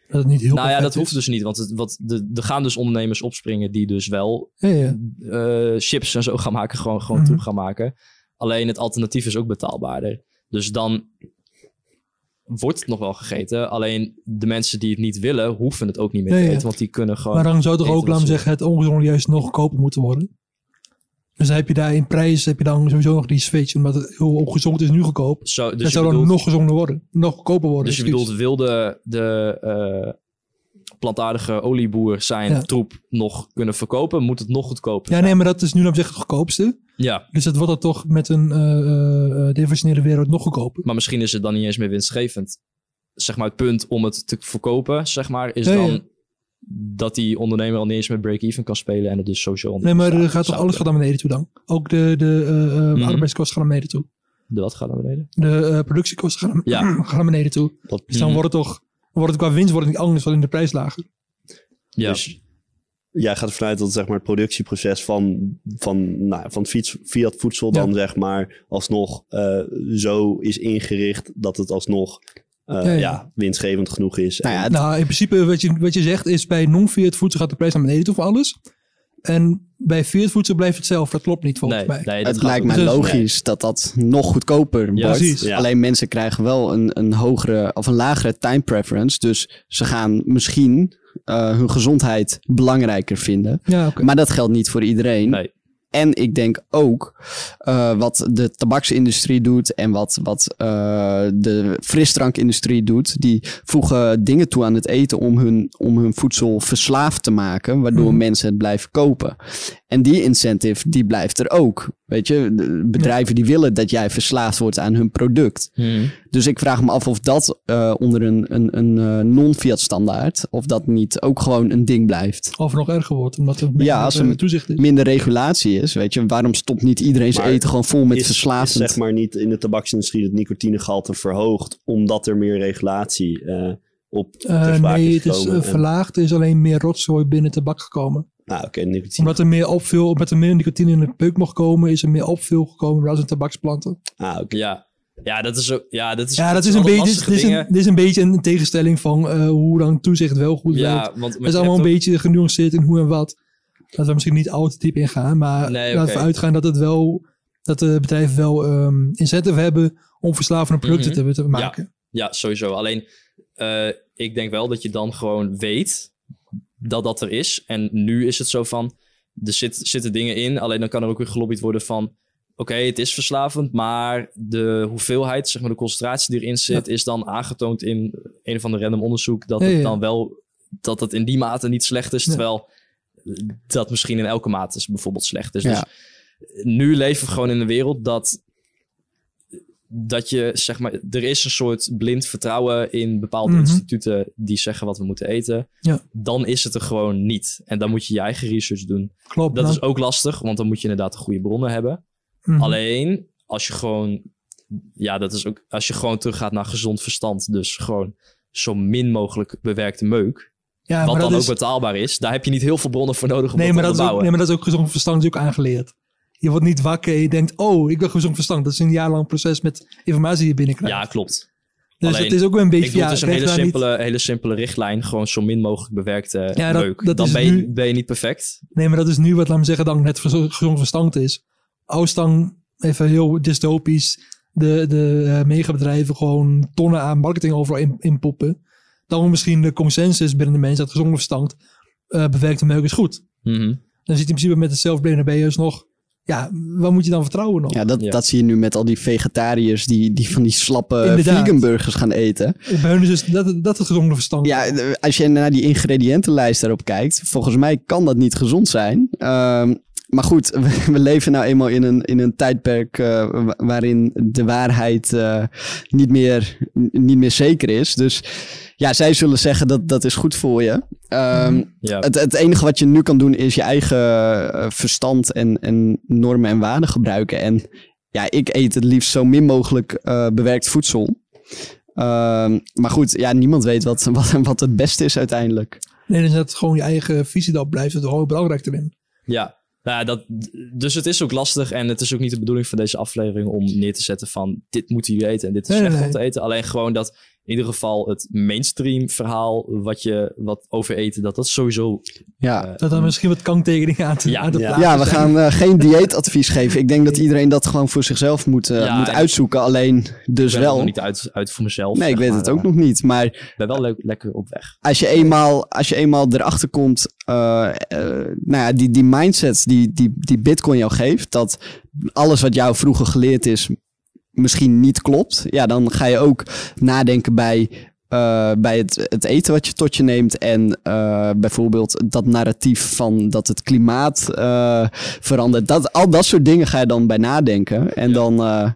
Dat het niet heel nou ja, dat hoeft dus niet. Want het, wat de, er gaan dus ondernemers opspringen die dus wel Ja, ja. eh, chips en zo gaan maken, gewoon, gewoon Mhm. troep gaan maken. Alleen het alternatief is ook betaalbaarder. Dus dan wordt het nog wel gegeten. Alleen de mensen die het niet willen, hoeven het ook niet meer te eten. Want die kunnen gewoon. Maar dan zou toch ook, ze zeggen, het ongezonde juist nog goedkoper moeten worden. Dus dan heb je daar in prijs heb je dan sowieso nog die switch, omdat het heel ongezond is nu goedkoop. Zo, dus dat zou dan bedoelt- nog gezonder worden, nog goedkoper worden. Dus je bedoelt, wilde de eh, plantaardige olieboer zijn Ja. troep nog kunnen verkopen, moet het nog goedkoper Ja, zijn. nee, maar dat is nu dan zeggen het goedkoopste. Ja, Dus dat wordt dan toch met een uh, deflationaire wereld nog goedkoper. maar misschien is het dan niet eens meer winstgevend. Zeg maar het punt om het te verkopen, zeg maar, is ja. dan dat die ondernemer al niet eens met break-even kan spelen en het dus onder Nee, maar er gaat toch alles gaat naar beneden toe dan? Ook de, de Mhm. arbeidskosten gaan naar beneden toe. De wat gaat naar beneden? De productiekosten gaan, Ja. gaan naar beneden toe. Dus dan Mhm. wordt het toch, wordt het qua winst wordt het niet anders dan in de prijs lager. Ja. Dus jij gaat ervan uit dat zeg maar, het productieproces van, van, nou, van fiets, Fiat voedsel dan zeg maar alsnog eh, zo is ingericht dat het alsnog eh, Ja, ja, ja. winstgevend genoeg is. En- Nou, in principe wat je, wat je zegt is bij non-Fiat voedsel gaat de prijs naar beneden toe voor alles. En bij Fiat voedsel blijft hetzelfde. Dat klopt niet volgens mij. het lijkt mij logisch dat dat nog goedkoper wordt. precies. Ja. Alleen mensen krijgen wel een, een hogere of een lagere time preference. Dus ze gaan misschien eh, hun gezondheid belangrijker vinden. Ja, oké. Maar dat geldt niet voor iedereen. En ik denk ook eh, wat de tabaksindustrie doet en wat, wat eh, de frisdrankindustrie doet. Die voegen dingen toe aan het eten om hun, om hun voedsel verslaafd te maken, waardoor Mhm. mensen het blijven kopen. En die incentive, die blijft er ook. Weet je, bedrijven die willen dat jij verslaafd wordt aan hun product. Dus ik vraag me af of dat eh, onder een, een, een eh, non-Fiat standaard, of dat niet ook gewoon een ding blijft. Of nog erger wordt, omdat er Ja, als er toezicht is. minder regulatie is, weet je, waarom stopt niet iedereen zijn eten gewoon vol met is, verslavend? is zeg maar niet in de tabaksindustrie het nicotinegehalte verhoogd omdat er meer regulatie eh, op Eh, sprake nee, het is eh, En- verlaagd. Er is alleen meer rotzooi binnen tabak gekomen. Ah, oké, nicotine. Omdat er meer opvul, omdat er meer nicotine in de peuk mocht komen, is er meer opvul gekomen dan in tabaksplanten. Ah, oké. Ja. Ja, dat is. Ja, dat is, Ja, dat is een, beetje, dit is een, dit is een beetje een tegenstelling van eh, hoe dan toezicht wel goed Ja, werkt. want- Het is allemaal een ook- beetje genuanceerd in hoe en wat. Laten we misschien niet al te diep ingaan, maar Nee, laten we uitgaan dat het wel dat de bedrijven wel ehm incentive hebben om verslavende producten Mhm. te, te maken. Ja, ja, sowieso. Alleen, eh, ik denk wel dat je dan gewoon weet dat dat er is. En nu is het zo van, er zit, zitten dingen in. Alleen dan kan er ook weer gelobbyd worden van... Oké, het is verslavend, maar de hoeveelheid, zeg maar de concentratie die erin zit... is dan aangetoond in een of ander random onderzoek... dat Ja, het dan wel, dat het in die mate niet slecht is. Terwijl dat misschien in elke mate is bijvoorbeeld slecht is. Dus nu leven we gewoon in een wereld dat dat je, zeg maar, er is een soort blind vertrouwen in bepaalde Mhm. instituten die zeggen wat we moeten eten. Ja. Dan is het er gewoon niet. En dan moet je je eigen research doen. Klopt. Dat nou, is ook lastig, want dan moet je inderdaad de goede bronnen hebben. mhm. Alleen als je gewoon, ja, dat is ook, als je gewoon teruggaat naar gezond verstand, dus gewoon zo min mogelijk bewerkte meuk, ja, wat dan ook is, betaalbaar is, daar heb je niet heel veel bronnen voor nodig om nee, dat maar te dat is ook, onderbouwen. nee, maar dat is ook gezond verstand is ook aangeleerd. Je wordt niet wakker en je denkt, oh, ik ben gezond verstand. Dat is een jaar lang proces met informatie die je binnenkrijgt. Ja, klopt. dus alleen, het is ook weer een beetje, Ik bedoel, ja, het is een hele niet- simpele, hele simpele richtlijn. Gewoon zo min mogelijk bewerkte Ja, dat- meuk. dat dan ben je, nu- ben je niet perfect. Nee, maar dat is nu wat, laat me zeggen, dan net gezond verstand is. Als dan even heel dystopisch de, de eh, megabedrijven gewoon tonnen aan marketing overal in, inpoppen. Dan misschien de consensus binnen de mensen dat gezond verstand eh, bewerkte meuk is goed. Mhm. Dan zit je in principe met het zelfblame BS nog. Ja, waar moet je dan vertrouwen nog? Ja, dat, Ja. dat zie je nu met al die vegetariërs die, die van die slappe Inderdaad. vegan burgers gaan eten. Bij hun is dus dat, dat het gezonde verstand. Ja, eh, als je naar die ingrediëntenlijst daarop kijkt, volgens mij kan dat niet gezond zijn. Ehm, maar goed, we, we leven nou eenmaal in een, in een tijdperk eh, wa- waarin de waarheid eh, niet, meer, niet meer zeker is. Dus ja, zij zullen zeggen dat dat is goed voor je. Ehm, Ja. het, het enige wat je nu kan doen is je eigen eh, verstand en, en normen en waarden gebruiken. En ja, ik eet het liefst zo min mogelijk eh, bewerkt voedsel. Ehm, maar goed, ja, niemand weet wat, wat, wat het beste is uiteindelijk. Nee, dus dat gewoon je eigen visie daarop blijft. Dat is gewoon belangrijk erin. Ja. Nou dat, dus het is ook lastig en het is ook niet de bedoeling van deze aflevering om neer te zetten van dit moeten jullie eten en dit is Nee, nee, slecht om te eten. Alleen gewoon dat in ieder geval het mainstream verhaal wat je wat over eten, dat dat sowieso... Ja, eh, Dat dan misschien wat kanttekeningen aan te, Ja, aan te ja. plaatsen ja we zijn. gaan eh, geen dieetadvies geven. Ik denk dat iedereen dat gewoon voor zichzelf moet, eh, Ja, moet en- uitzoeken. Alleen dus ik nog wel. niet uit, uit voor mezelf. Nee, ik weet maar, het ook nog niet. Maar Ik ben wel le- lekker op weg. als je eenmaal, als je eenmaal erachter komt, nou ja, die, die mindset die, die, die Bitcoin jou geeft, dat alles wat jou vroeger geleerd is misschien niet klopt, ja, dan ga je ook nadenken bij, eh, bij het, het eten wat je tot je neemt en eh, bijvoorbeeld dat narratief van dat het klimaat eh, verandert. Dat, al dat soort dingen ga je dan bij nadenken en dan, nou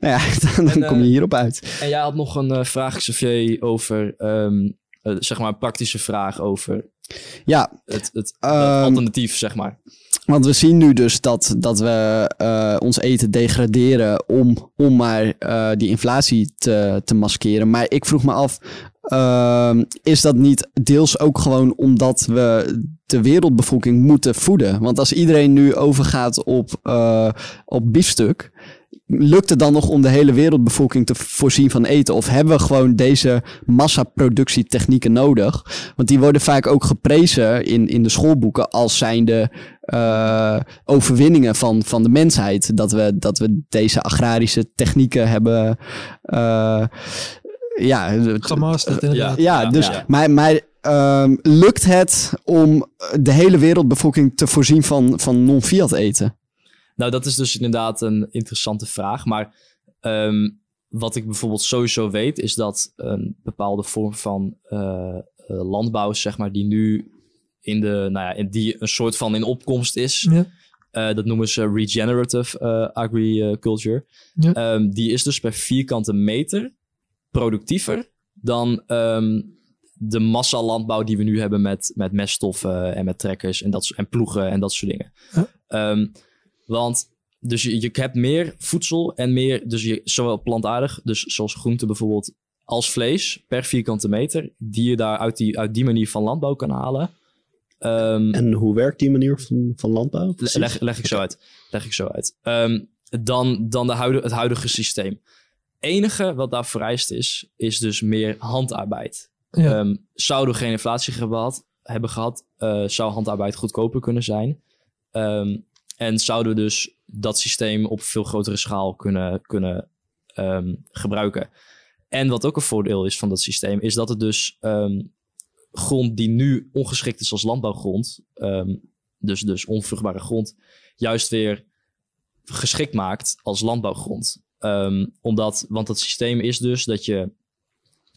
ja, dan, En, kom je hierop uit. En jij had nog een vraag, Xavier, over, ehm, eh, zeg maar, een praktische vraag over Ja, het, het Ehm, alternatief, zeg maar. Want we zien nu dus dat, dat we eh, ons eten degraderen om, om maar eh, die inflatie te, te maskeren. Maar ik vroeg me af, ehm, is dat niet deels ook gewoon omdat we de wereldbevolking moeten voeden? Want als iedereen nu overgaat op, eh, op biefstuk, lukt het dan nog om de hele wereldbevolking te voorzien van eten? Of hebben we gewoon deze massaproductietechnieken nodig? Want die worden vaak ook geprezen in, in de schoolboeken als zijnde eh, overwinningen van, van de mensheid. Dat we, dat we deze agrarische technieken hebben. eh, ja, Gemasterd inderdaad. ja, Ja, dus, ja. maar, maar ehm, lukt het om de hele wereldbevolking te voorzien van, van non-fiat eten? Nou, dat is dus inderdaad een interessante vraag. Maar ehm, wat ik bijvoorbeeld sowieso weet, is dat een bepaalde vorm van eh, eh, landbouw, zeg maar, die nu in de, nou ja, in die een soort van in opkomst is. Ja. Eh, dat noemen ze regenerative eh, agriculture. Ja. Ehm, die is dus per vierkante meter productiever dan ehm, de massalandbouw die we nu hebben met, met meststoffen en met trekkers en, dat, en ploegen en dat soort dingen. Ehm, want dus je, je hebt meer voedsel en meer, dus je, zowel plantaardig, dus zoals groenten bijvoorbeeld, als vlees per vierkante meter, die je daar uit die, uit die manier van landbouw kan halen. Ehm, En hoe werkt die manier van, van landbouw? Leg, leg ik zo uit. Leg ik zo uit. Ehm, dan dan de huidige, het huidige systeem. enige wat daar vereist is, is dus meer handarbeid. Ja. Ehm, zouden we geen inflatie hebben gehad, hebben gehad eh, zou handarbeid goedkoper kunnen zijn. Ehm, en zouden we dus dat systeem op veel grotere schaal kunnen, kunnen ehm, gebruiken. En wat ook een voordeel is van dat systeem, is dat het dus ehm, grond die nu ongeschikt is als landbouwgrond, ehm, dus, dus onvruchtbare grond, juist weer geschikt maakt als landbouwgrond. Ehm, omdat, want het systeem is dus dat je,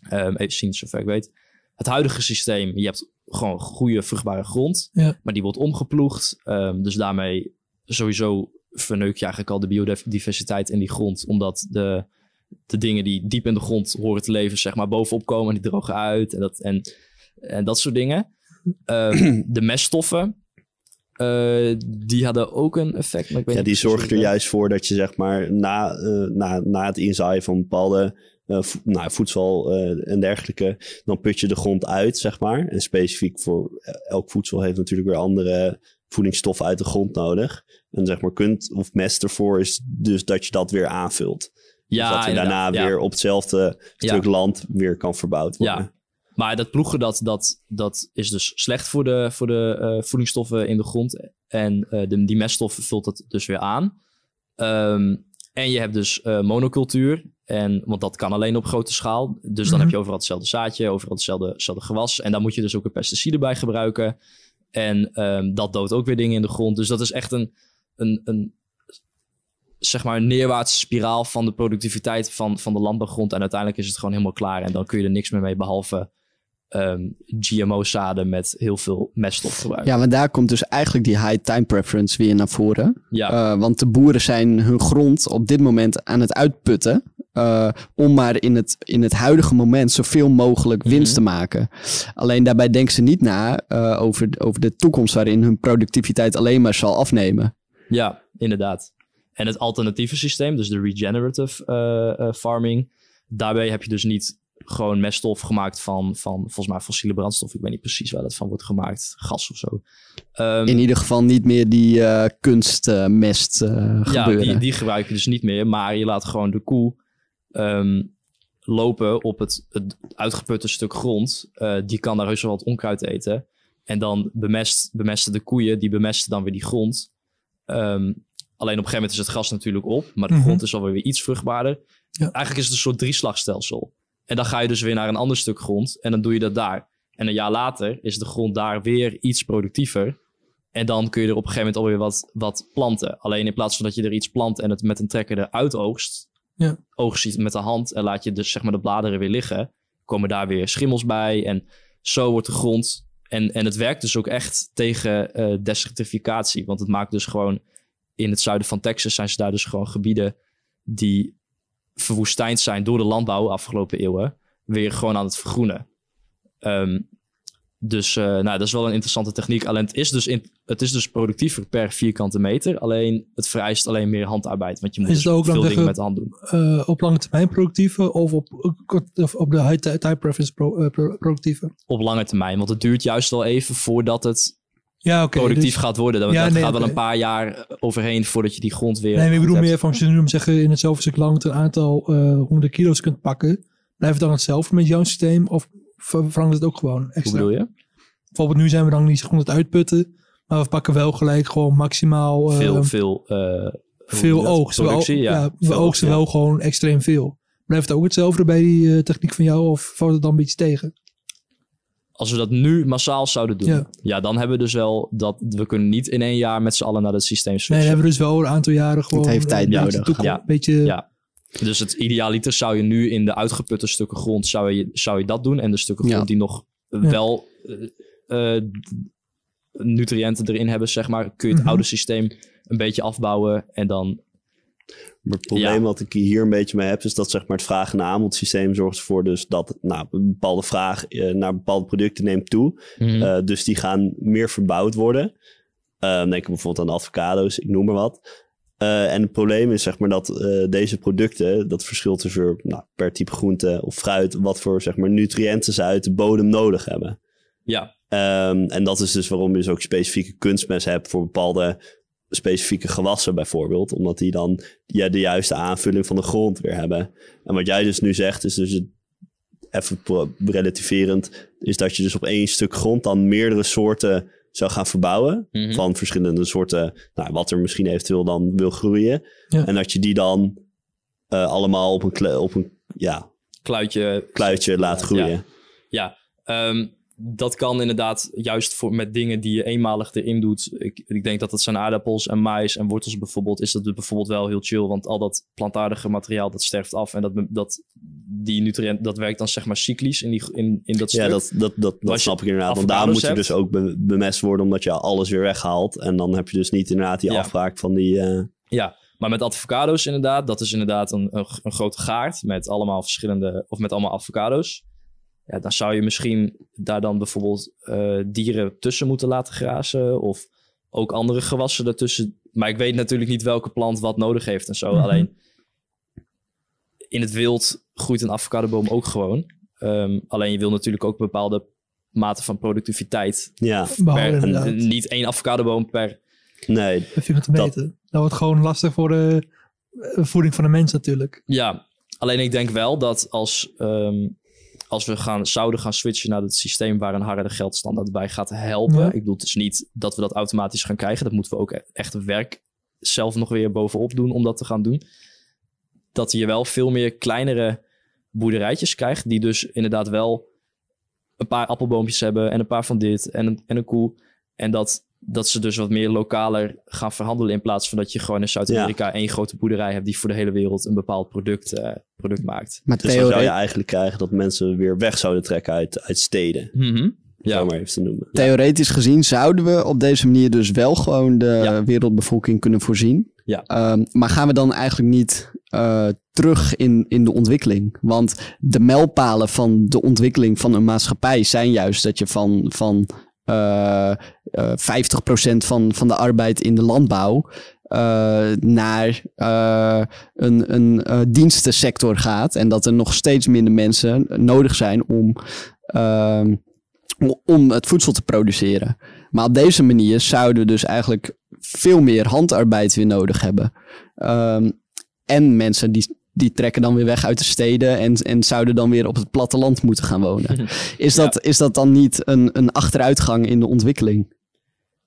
ehm, even zien zover ik weet, het huidige systeem, je hebt gewoon goede vruchtbare grond, Ja. maar die wordt omgeploegd. dus daarmee sowieso verneuk je eigenlijk al de biodiversiteit in die grond, omdat de, de dingen die diep in de grond horen te leven, zeg maar, bovenop komen. Die drogen uit en dat, en, en dat soort dingen. Ehm, de meststoffen, eh, die hadden ook een effect. Maar ik weet Ja, niet die zorgen er juist voor dat je zeg maar na, eh, na, na het inzaaien van bepaalde vo- nou, voedsel en dergelijke, dan put je de grond uit, zeg maar. En specifiek voor elk voedsel heeft natuurlijk weer andere voedingsstoffen uit de grond nodig. En zeg maar kunt of mest ervoor is dus dat je dat weer aanvult. Ja, dus dat je daarna ja. weer op hetzelfde stuk Ja. land weer kan verbouwd worden. Ja, maar dat ploegen, dat, dat, dat is dus slecht voor de, voor de eh, voedingsstoffen in de grond. En eh, de, die meststoffen vult het dus weer aan. Ehm, en je hebt dus eh, monocultuur. En, want dat kan alleen op grote schaal. Dus dan Mhm. heb je overal hetzelfde zaadje, overal hetzelfde, hetzelfde gewas. En daar moet je dus ook een pesticide bij gebruiken. En ehm, dat doodt ook weer dingen in de grond. Dus dat is echt een, een, een zeg maar, een neerwaartse spiraal van de productiviteit van, van de landbouwgrond. En uiteindelijk is het gewoon helemaal klaar. En dan kun je er niks meer mee behalve ehm, GMO-zaden met heel veel meststof gebruiken. Ja, maar daar komt dus eigenlijk die high time preference weer naar voren. Ja. Eh, want de boeren zijn hun grond op dit moment aan het uitputten. eh, om maar in het, in het huidige moment zoveel mogelijk winst te maken. Alleen daarbij denken ze niet na eh, over, over de toekomst waarin hun productiviteit alleen maar zal afnemen. Ja, inderdaad. En het alternatieve systeem, dus de regenerative farming, daarbij heb je dus niet gewoon meststof gemaakt van, van volgens mij fossiele brandstof. Ik weet niet precies waar dat van wordt gemaakt, gas of zo. Ehm, In ieder geval niet meer die eh, kunstmest eh ja, gebeuren. die, die gebruik je dus niet meer, maar je laat gewoon de koe ehm, lopen op het, het uitgeputte stuk grond. Eh, die kan daar heus wel wat onkruid eten. En dan bemest, bemesten de koeien, die bemesten dan weer die grond. Ehm, alleen op een gegeven moment is het gas natuurlijk op, maar de Mhm. grond is alweer weer iets vruchtbaarder. Ja. Eigenlijk is het een soort drieslagstelsel. En dan ga je dus weer naar een ander stuk grond en dan doe je dat daar. En een jaar later is de grond daar weer iets productiever. En dan kun je er op een gegeven moment alweer wat, wat planten. Alleen in plaats van dat je er iets plant en het met een trekker eruit oogst, Ja. oogst je het met de hand en laat je dus zeg maar de bladeren weer liggen, komen daar weer schimmels bij. En zo wordt de grond. En, en het werkt dus ook echt tegen eh, desertificatie. Want het maakt dus gewoon. In het zuiden van Texas zijn ze daar dus gewoon gebieden die verwoestijnd zijn door de landbouw afgelopen eeuwen. Weer gewoon aan het vergroenen. Ehm, dus eh, nou, dat is wel een interessante techniek. Alleen het is, dus in, het is dus productiever per vierkante meter. Alleen het vereist alleen meer handarbeid. Want je moet dus veel dingen met de hand doen. eh, op lange termijn productieve of op, of op de high ti- time preference pro- eh, productieve? Op lange termijn. Want het duurt juist wel even voordat het Ja, oké. productief dus- gaat worden. Dat, Ja, dat nee, gaat wel een paar jaar overheen voordat je die grond weer. Nee, ik bedoel meer van als je nu om zeggen in hetzelfde stuk lang een aantal eh honderden kilo's kunt pakken, blijft het dan hetzelfde met jouw systeem of ver- verandert het ook gewoon extra? Hoe bedoel je? Bijvoorbeeld nu zijn we dan niet gewoon het uitputten, maar we pakken wel gelijk gewoon maximaal eh, veel, veel, eh, veel oogst. We, Productie, ja. ja, we Veel oogsten oogst, ja. wel gewoon extreem veel. Blijft het ook hetzelfde bij die techniek van jou of valt het dan een beetje tegen? Als we dat nu massaal zouden doen, ja. Ja. dan hebben we dus wel dat we kunnen niet in één jaar met z'n allen naar dat systeem Nee, switchen. dan hebben we dus wel een aantal jaren gewoon... heeft tijd een beetje nodig. Ja. Een beetje, Ja. Dus het idealiter zou je nu in de uitgeputte stukken grond zou je, zou je dat doen. En de stukken grond Ja. die nog Ja. wel eh, eh, nutriënten erin hebben, zeg maar, kun je het Mhm. oude systeem een beetje afbouwen. En dan, Maar het probleem Ja. wat ik hier een beetje mee heb, is dat zeg maar, het vraag- en aanbodsysteem zorgt ervoor dus dat nou, een bepaalde vraag eh, naar bepaalde producten neemt toe. Mhm. Eh, dus die gaan meer verbouwd worden. Eh, denk bijvoorbeeld aan avocado's, ik noem maar wat. En het probleem is zeg maar dat deze producten, dat verschilt tussen nou, per type groente of fruit, wat voor zeg maar, nutriënten ze uit de bodem nodig hebben. ja, Ehm, en dat is dus waarom je dus ook specifieke kunstmest hebt voor bepaalde specifieke gewassen bijvoorbeeld. Omdat die dan ja, de juiste aanvulling van de grond weer hebben. En wat jij dus nu zegt is dus het- even relativerend, is dat je dus op één stuk grond dan meerdere soorten zou gaan verbouwen. Mhm. Van verschillende soorten, nou, wat er misschien eventueel dan wil groeien. Ja. En dat je die dan eh, allemaal op een, op een ja, kluitje. kluitje laat groeien. Ja, ja ehm, dat kan inderdaad juist voor, met dingen die je eenmalig erin doet. Ik, ik denk dat dat zijn aardappels en mais en wortels bijvoorbeeld. Is dat bijvoorbeeld wel heel chill. Want al dat plantaardige materiaal dat sterft af. En dat, dat, die nutriënt, dat werkt dan zeg maar cyclisch in, die, in, in dat stuk. Ja, dat, dat, dat, snap ik inderdaad. Want daar moet je dus ook be- bemest worden, omdat je alles weer weghaalt. En dan heb je dus niet inderdaad die Ja. afbraak van die... eh, Ja, Maar met avocado's inderdaad, dat is inderdaad een, een, een grote gaard met allemaal verschillende, of met allemaal avocado's. Ja, dan zou je misschien daar dan bijvoorbeeld eh, dieren tussen moeten laten grazen of ook andere gewassen ertussen. Maar ik weet natuurlijk niet welke plant wat nodig heeft en zo. Mhm. Alleen in het wild groeit een avocadoboom ook gewoon. Ehm, alleen je wil natuurlijk ook bepaalde mate van productiviteit. Ja, Behouden, per, inderdaad. een- niet één avocadoboom per. nee. Dat. Dat wordt gewoon lastig voor de eh, voeding van de mens natuurlijk. Ja, alleen ik denk wel dat als, ehm, als we gaan, zouden gaan switchen naar het systeem waar een harde geldstandaard bij gaat helpen. Ja. Ik bedoel, het is niet dat we dat automatisch gaan krijgen. Dat moeten we ook e- echt werk zelf nog weer bovenop doen om dat te gaan doen. Dat je wel veel meer kleinere boerderijtjes krijgt, die dus inderdaad wel een paar appelboompjes hebben en een paar van dit en een, en een koe. En dat, dat ze dus wat meer lokaler gaan verhandelen in plaats van dat je gewoon in Zuid-Amerika één grote boerderij hebt die voor de hele wereld een bepaald product, eh, product maakt. Maar Dus dan zou je eigenlijk krijgen dat mensen weer weg zouden trekken uit, uit steden. Mhm. Ja. Maar even te noemen. theoretisch gezien zouden we op deze manier dus wel gewoon de wereldbevolking kunnen voorzien. Ja. Ehm, maar gaan we dan eigenlijk niet eh, terug in, in de ontwikkeling? Want de mijlpalen van de ontwikkeling van een maatschappij zijn juist dat je van, van eh, eh, 50% van, van de arbeid in de landbouw eh, naar eh, een, een eh, dienstensector gaat. En dat er nog steeds minder mensen nodig zijn om, ehm, om- om het voedsel te produceren. Maar op deze manier zouden we dus eigenlijk veel meer handarbeid weer nodig hebben. Ehm, en mensen die, die trekken dan weer weg uit de steden en, en zouden dan weer op het platteland moeten gaan wonen. Is dat, is dat dan niet een, een achteruitgang in de ontwikkeling?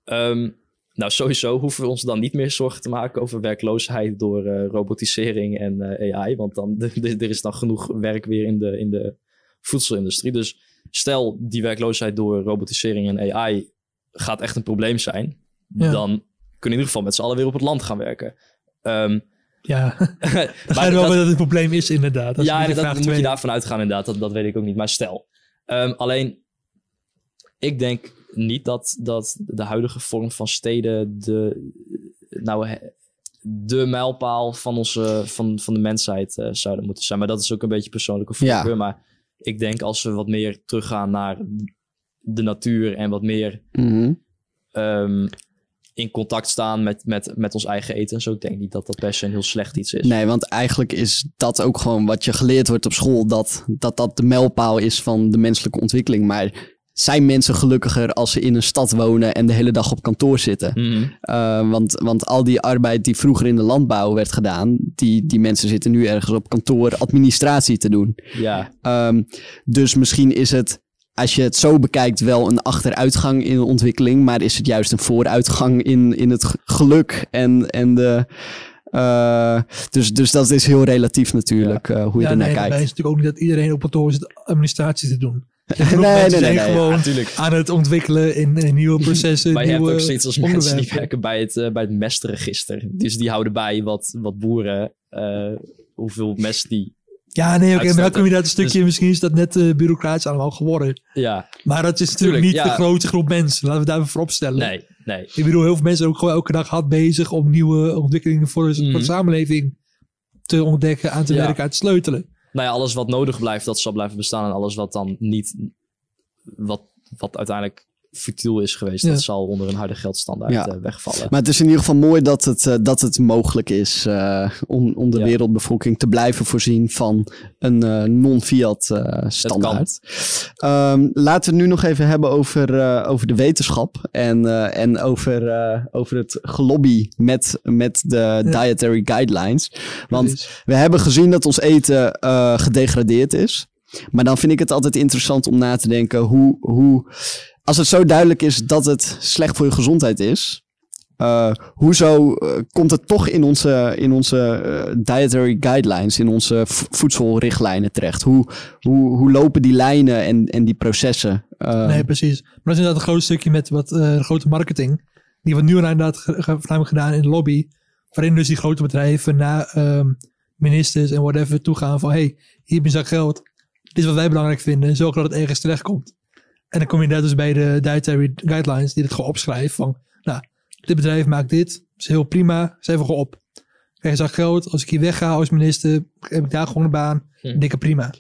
Ehm, nou, sowieso hoeven we ons dan niet meer zorgen te maken over werkloosheid door eh, robotisering en eh, AI. Want dan, er is dan genoeg werk weer in de, in de voedselindustrie. Dus stel die werkloosheid door robotisering en AI gaat echt een probleem zijn. Ja. Dan kunnen we in ieder geval met z'n allen weer op het land gaan werken. Ehm, Ja, maar dan ga je wel dat- dat het een probleem is inderdaad. Dat is ja, dat vraag moet je daarvan uitgaan inderdaad. Dat, dat weet ik ook niet. Maar stel. Ehm, alleen, ik denk niet dat, dat de huidige vorm van steden de, nou, de mijlpaal van, onze, van, van de mensheid eh, zouden moeten zijn. Maar dat is ook een beetje persoonlijke voorkeur. Ja. Maar ik denk als we wat meer teruggaan naar de natuur en wat meer Mhm. ehm, in contact staan met, met, met ons eigen eten en zo. Ik denk niet dat dat se een heel slecht iets is. Nee, want eigenlijk is dat ook gewoon wat je geleerd wordt op school. Dat dat, dat de mijlpaal is van de menselijke ontwikkeling. Maar zijn mensen gelukkiger als ze in een stad wonen en de hele dag op kantoor zitten? Mhm. Uh, want, want al die arbeid die vroeger in de landbouw werd gedaan, die, die mensen zitten nu ergens op kantoor administratie te doen. Ja. Um, dus misschien is het, als je het zo bekijkt, wel een achteruitgang in de ontwikkeling, maar is het juist een vooruitgang in, in het geluk en, en de. Uh, dus, dus dat is heel relatief natuurlijk, uh, hoe je ja, ernaar nee, kijkt. daarbij is het natuurlijk ook niet dat iedereen op kantoor zit administratie te doen. Nee, nee, nee, nee, gewoon ja, aan het ontwikkelen in, in nieuwe processen. Maar je hebt nieuwe ook steeds als mensen die werken bij het, eh, bij het mestregister. Dus die houden bij wat, wat boeren, eh, hoeveel mest die... Ja, nee, oké, maar dan uitstoten. kom je dat een stukje, Dus- misschien is dat net uh, bureaucratisch allemaal geworden. ja, Maar dat is natuurlijk Tuurlijk, niet ja. de grote groep mensen. Laten we daar even voor opstellen. nee, nee. Ik bedoel, heel veel mensen zijn ook gewoon elke dag hard bezig om nieuwe ontwikkelingen voor de, voor Mhm. de samenleving te ontdekken, aan te Ja. werken, aan te sleutelen. Nou ja, alles wat nodig blijft, dat zal blijven bestaan. En alles wat dan niet... Wat, wat uiteindelijk futiel is geweest, Ja. dat zal onder een harde geldstandaard Ja. eh, wegvallen. Maar het is in ieder geval mooi dat het, eh, dat het mogelijk is eh, om, om de Ja. wereldbevolking te blijven voorzien van een non-fiat standaard. Ehm, laten we het nu nog even hebben over, over de wetenschap en, en over, over het gelobby met, met de dietary guidelines. Want we hebben gezien dat ons eten gedegradeerd is. Maar dan vind ik het altijd interessant om na te denken hoe, hoe als het zo duidelijk is dat het slecht voor je gezondheid is, uh, hoezo uh, komt het toch in onze, in onze uh, dietary guidelines, in onze voedselrichtlijnen terecht? Hoe, hoe, hoe lopen die lijnen en, en die processen? Nee, precies. Maar dat is inderdaad een groot stukje met wat grote marketing. Die wordt nu inderdaad voornamelijk gedaan in de lobby. Waarin dus die grote bedrijven naar um, ministers en whatever toegaan van... hey, hier heb je zo'n geld. Dit is wat wij belangrijk vinden. Zorg dat het ergens terecht komt. En dan kom je net dus bij de dietary guidelines die het gewoon opschrijven van, nou, dit bedrijf maakt dit, is heel prima, schrijf gewoon op. krijg je geld. Als ik hier wegga als minister, heb ik daar gewoon een baan. Hm. Dikke prima.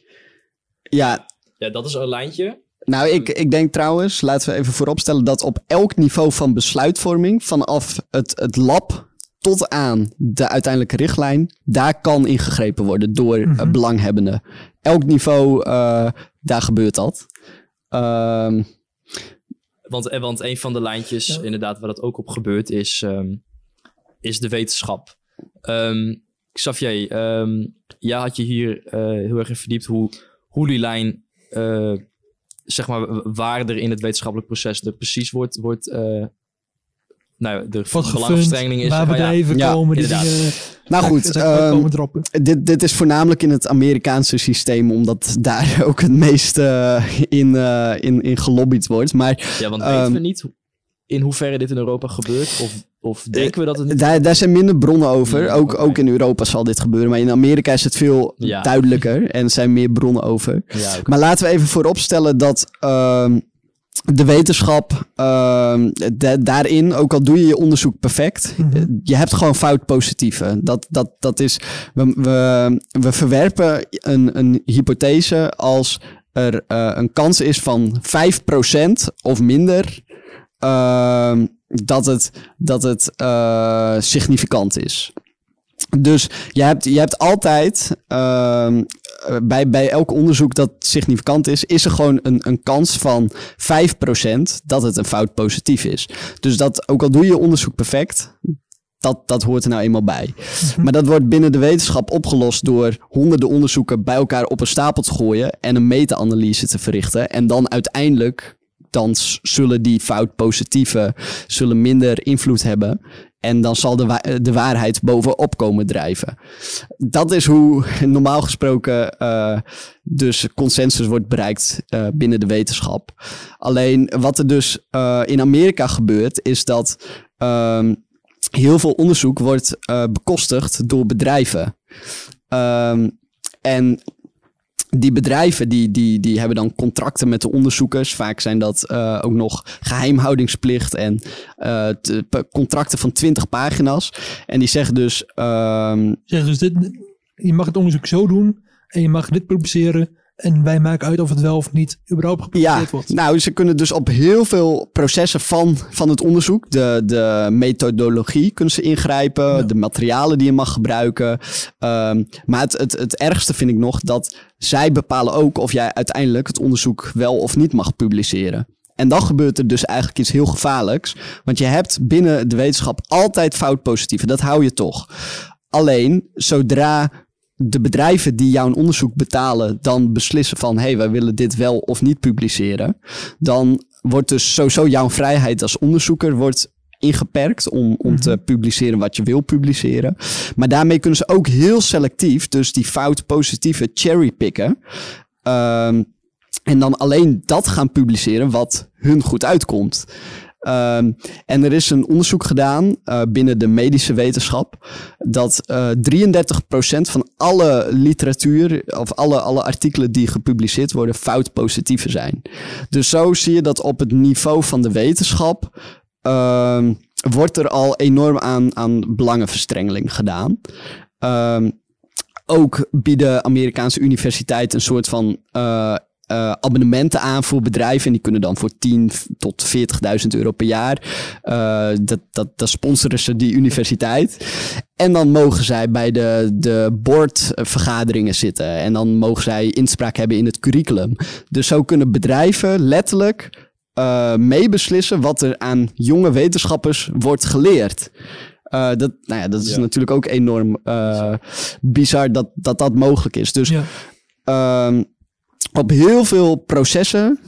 Ja, Ja, dat is een lijntje. Nou, ik, ik denk trouwens, laten we even vooropstellen dat op elk niveau van besluitvorming, vanaf het, het lab tot aan de uiteindelijke richtlijn, daar kan ingegrepen worden door Mhm. belanghebbenden. Elk niveau, eh, daar gebeurt dat. Ehm, Want, eh, want een van de lijntjes, inderdaad, waar dat ook op gebeurt, is, ehm, is de wetenschap. Ehm Xavier, ehm jij had je hier eh, heel erg in verdiept hoe, hoe die lijn, eh, zeg maar, waar er in het wetenschappelijk proces er precies wordt, wordt eh, nou, de belangenverstrengeling is. waar ja, bedrijven ja, komen. Die dingen, nou goed, zeg ehm, komen dit, dit is voornamelijk in het Amerikaanse systeem, omdat daar ook het meeste eh, in, eh, in, in gelobbyd wordt. Maar Ja, want Ehm, weten we niet in hoeverre dit in Europa gebeurt? Of, of denken we dat het niet... Daar, daar zijn minder bronnen over. Ja, ook, ook in Europa zal dit gebeuren. Maar in Amerika is het veel Ja. duidelijker. En er zijn meer bronnen over. Ja. Maar laten we even vooropstellen dat ehm, de wetenschap ehm, da- daarin, ook al doe je je onderzoek perfect, Mhm. eh, je hebt gewoon fout positieve. Dat, dat, dat is, we, we, we verwerpen een, een hypothese als er eh, een kans is van 5% of minder ehm, dat het, dat het eh, significant is. Dus je hebt, je hebt altijd ehm, eh, bij, bij elk onderzoek dat significant is, is er gewoon een, een kans van 5% dat het een fout positief is. Dus dat, ook al doe je onderzoek perfect, dat, dat hoort er nou eenmaal bij. Maar dat wordt binnen de wetenschap opgelost door honderden onderzoeken bij elkaar op een stapel te gooien en een meta-analyse te verrichten. En dan uiteindelijk, dan zullen die fout positieve zullen minder invloed hebben. En dan zal de, de waarheid bovenop komen drijven. Dat is hoe normaal gesproken eh, dus consensus wordt bereikt eh, binnen de wetenschap. Alleen wat er dus eh, in Amerika gebeurt, is dat ehm, heel veel onderzoek wordt bekostigd door bedrijven. Ehm, en die bedrijven die, die, die hebben dan contracten met de onderzoekers. Vaak zijn dat eh, ook nog geheimhoudingsplicht en eh, contracten van 20 pagina's. En die zeggen dus. Zeg dus dit, je mag het onderzoek zo doen en je mag dit publiceren en wij maken uit of het wel of niet überhaupt gepubliceerd ja, wordt. nou, ze kunnen dus op heel veel processen van, van het onderzoek, de, de methodologie kunnen ze ingrijpen, Ja. de materialen die je mag gebruiken. Ehm, maar het, het, het ergste vind ik nog dat zij bepalen ook of jij uiteindelijk het onderzoek wel of niet mag publiceren. En dan gebeurt er dus eigenlijk iets heel gevaarlijks. Want je hebt binnen de wetenschap altijd fout positieve. Dat hou je toch. Alleen zodra de bedrijven die jouw onderzoek betalen dan beslissen van hé, hey, wij willen dit wel of niet publiceren, dan wordt dus sowieso jouw vrijheid als onderzoeker wordt ingeperkt om, om te publiceren wat je wil publiceren. Maar daarmee kunnen ze ook heel selectief, dus die fout positieve cherrypicken. Ehm en dan alleen dat gaan publiceren wat hun goed uitkomt. Ehm, en er is een onderzoek gedaan eh, binnen de medische wetenschap. Dat eh 33% van alle literatuur of alle, alle artikelen die gepubliceerd worden fout positieve zijn. Dus zo zie je dat op het niveau van de wetenschap ehm, wordt er al enorm aan, aan belangenverstrengeling gedaan. Ehm, ook bieden Amerikaanse universiteiten een soort van eh, eh, abonnementen aan voor bedrijven. En die kunnen dan voor 10 tot 40.000 euro per jaar. eh, dat, dat, dat sponsoren ze die universiteit. En dan mogen zij bij de, de boardvergaderingen zitten. En dan mogen zij inspraak hebben in het curriculum. Dus zo kunnen bedrijven letterlijk eh, meebeslissen wat er aan jonge wetenschappers wordt geleerd. Dat, nou ja, dat is Ja. natuurlijk ook enorm bizar dat, dat dat mogelijk is. Dus Ja. ehm, op heel veel processen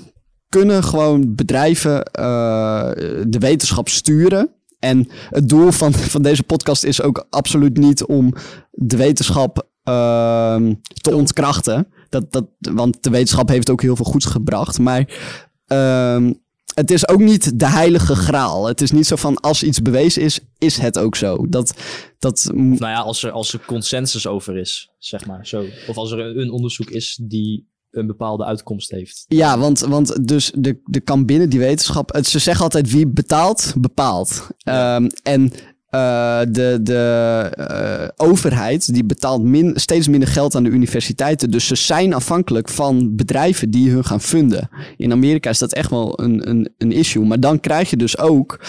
kunnen gewoon bedrijven eh, de wetenschap sturen. En het doel van, van deze podcast is ook absoluut niet om de wetenschap ehm, te ontkrachten. Dat, dat, want de wetenschap heeft ook heel veel goeds gebracht. Maar ehm, het is ook niet de heilige graal. Het is niet zo van als iets bewezen is, is het ook zo. Dat, dat, Nou ja, als er, als er consensus over is, zeg maar. Zo. Of als er een, een onderzoek is die een bepaalde uitkomst heeft. Ja, want, want dus de, de kan binnen die wetenschap. Het, ze zeggen altijd wie betaalt, bepaalt. Ehm, en eh, de, de eh, overheid die betaalt min, steeds minder geld aan de universiteiten. Dus ze zijn afhankelijk van bedrijven die hun gaan funden. In Amerika is dat echt wel een, een, een issue. Maar dan krijg je dus ook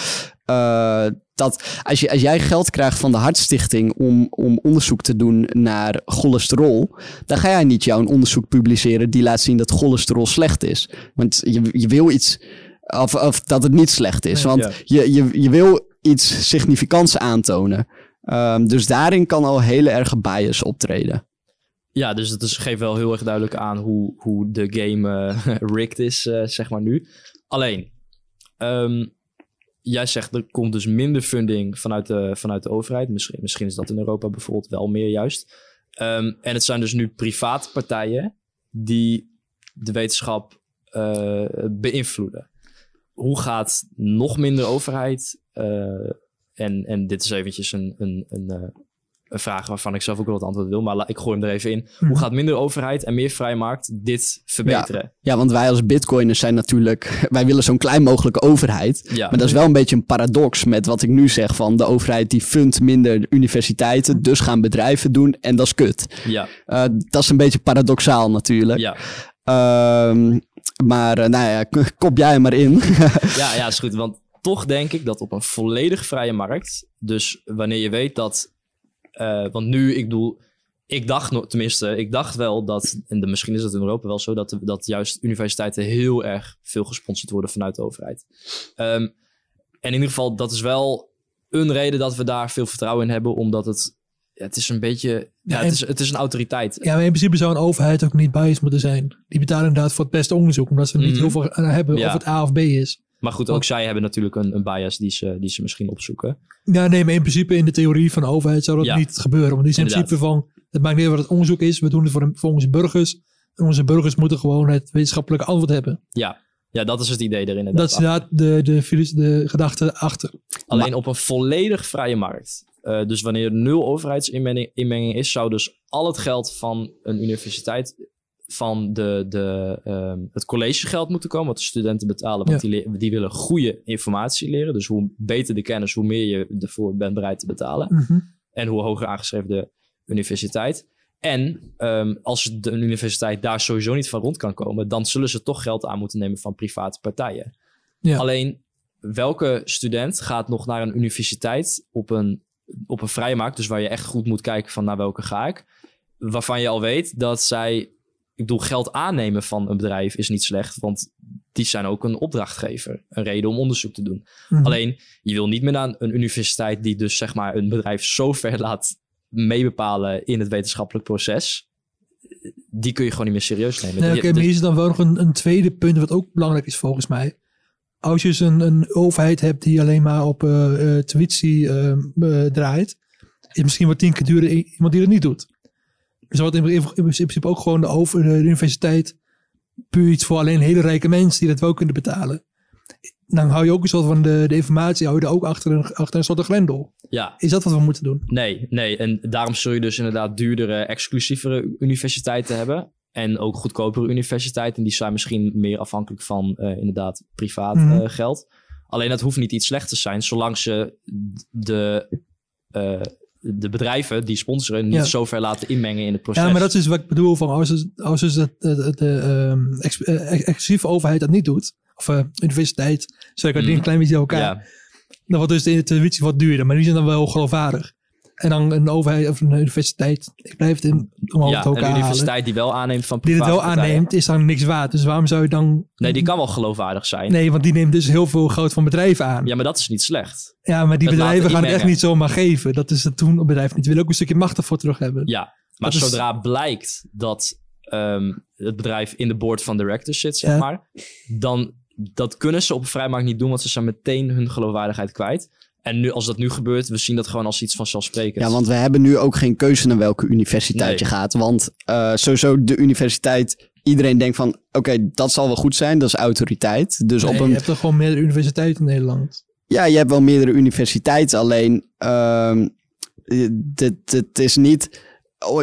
eh, dat als, je, als jij geld krijgt van de Hartstichting om, om onderzoek te doen naar cholesterol, dan ga jij niet jouw onderzoek publiceren die laat zien dat cholesterol slecht is. Want je, je wil iets. Of, of dat het niet slecht is. Want Ja. je, je, je wil iets significants aantonen. Ehm, dus daarin kan al hele erge bias optreden. Ja, dus het is, geeft wel heel erg duidelijk aan hoe, hoe de game eh, rigged is, eh, zeg maar nu. Alleen, ehm, jij zegt er komt dus minder funding vanuit de, vanuit de overheid. Misschien, misschien is dat in Europa bijvoorbeeld wel meer juist. Ehm, en het zijn dus nu private partijen die de wetenschap eh, beïnvloeden. Hoe gaat nog minder overheid? eh, en, en dit is eventjes een, een, een, een vraag waarvan ik zelf ook wel het antwoord wil, maar ik gooi hem er even in. Hoe gaat minder overheid en meer vrije markt dit verbeteren? Ja, ja, want wij als bitcoiners zijn natuurlijk... Wij willen zo'n klein mogelijke overheid. Ja. Maar dat is wel een beetje een paradox met wat ik nu zeg van... de overheid die fundt minder universiteiten, dus gaan bedrijven doen en dat is kut. Ja, Eh, dat is een beetje paradoxaal natuurlijk. ja. Ehm, maar eh, nou ja, kop jij maar in. ja, ja, is goed. Want toch denk ik dat op een volledig vrije markt, dus wanneer je weet dat, eh, want nu, ik bedoel, ik dacht nog, tenminste, ik dacht wel dat, en de, misschien is dat in Europa wel zo, dat, dat juist universiteiten heel erg veel gesponsord worden vanuit de overheid. Ehm, en in ieder geval, dat is wel een reden dat we daar veel vertrouwen in hebben, omdat het, ja, het is een beetje, ja, Ja, het, is, het is een autoriteit. Ja, maar in principe zou een overheid ook niet biased moeten zijn. Die betalen inderdaad voor het beste onderzoek, omdat ze niet Mhm. heel veel hebben Ja. of het A of B is. Maar goed, ook zij hebben natuurlijk een, een bias die ze, die ze misschien opzoeken. Ja, nee, maar in principe in de theorie van de overheid zou dat Ja. niet gebeuren. Want die is in Inderdaad. principe van, het maakt niet uit wat het onderzoek is, we doen het voor, voor onze burgers. En onze burgers moeten gewoon het wetenschappelijke antwoord hebben. Ja, ja dat is het idee erin. Dat is inderdaad de, de, de gedachte achter. Alleen op een volledig vrije markt. Eh, dus wanneer er nul overheidsinmenging inmenging is, zou dus al het geld van een universiteit van de, de, ehm, het collegegeld moeten komen, wat de studenten betalen. Want Ja. die, die willen goede informatie leren. Dus hoe beter de kennis, hoe meer je ervoor bent bereid te betalen. Mhm. En hoe hoger aangeschreven de universiteit. En ehm, als de universiteit daar sowieso niet van rond kan komen, dan zullen ze toch geld aan moeten nemen van private partijen. Ja. Alleen, welke student gaat nog naar een universiteit op een, op een vrije markt, dus waar je echt goed moet kijken van naar welke ga ik, waarvan je al weet dat zij, ik bedoel, geld aannemen van een bedrijf is niet slecht, want die zijn ook een opdrachtgever, een reden om onderzoek te doen. Mhm. Alleen, je wil niet meer naar een universiteit die dus zeg maar een bedrijf zo ver laat meebepalen in het wetenschappelijk proces. Die kun je gewoon niet meer serieus nemen. Nee, Oké, maar hier is dan wel nog een, een tweede punt wat ook belangrijk is volgens mij. Als je dus een, een overheid hebt die alleen maar op eh Twitsi eh, draait, is misschien wat tien keer duurder iemand die dat niet doet. Dus wat in, in, in principe ook gewoon de, over, de universiteit puur iets voor alleen hele rijke mensen die dat wel kunnen betalen. Dan hou je ook een soort van de, de informatie hou je er ook achter een, achter een soort grendel. ja, Is dat wat we moeten doen? nee, nee. En daarom zul je dus inderdaad duurdere, exclusievere universiteiten hebben. En ook goedkopere universiteiten. Die zijn misschien meer afhankelijk van eh, inderdaad privaat Mhm. eh, geld. Alleen dat hoeft niet iets slechts te zijn, zolang ze de, eh, de bedrijven die sponsoren niet Ja. zo ver laten inmengen in het proces. Ja, maar dat is wat ik bedoel. Van als, dus- als dus de, de, de ehm, ex- eh, exclusieve overheid dat niet doet, of eh, universiteit, zeker die Mhm. een klein beetje elkaar, Ja, dan wordt dus de televisie wat duurder. Maar die zijn dan wel geloofwaardig. En dan een overheid of een universiteit, ik blijf het in, omhoog ja een halen, universiteit die wel aanneemt van die het wel aanneemt, is dan niks waard. Dus waarom zou je dan... Nee, die kan wel geloofwaardig zijn. Nee, want die neemt dus heel veel geld van bedrijven aan. Ja, Ja, maar dat is niet slecht. maar die bedrijven gaan het echt niet zomaar geven. Dat is het toen op bedrijf niet. Die willen ook een stukje macht ervoor terug hebben. Ja, maar Dat is- zodra blijkt dat ehm, het bedrijf in de board van directors zit, zeg Ja. maar, dan dat kunnen ze op vrijmarkt niet doen, want ze zijn meteen hun geloofwaardigheid kwijt. En nu, als dat nu gebeurt, we zien dat gewoon als iets vanzelfsprekends. Ja, want we hebben nu ook geen keuze naar welke universiteit je gaat. Want eh, sowieso de universiteit, iedereen denkt van, oké, dat zal wel goed zijn, dat is autoriteit. Dus Nee, op Je een, hebt toch gewoon meer universiteiten in Nederland. ja, je hebt wel meerdere universiteiten, alleen ehm, dit, dit is niet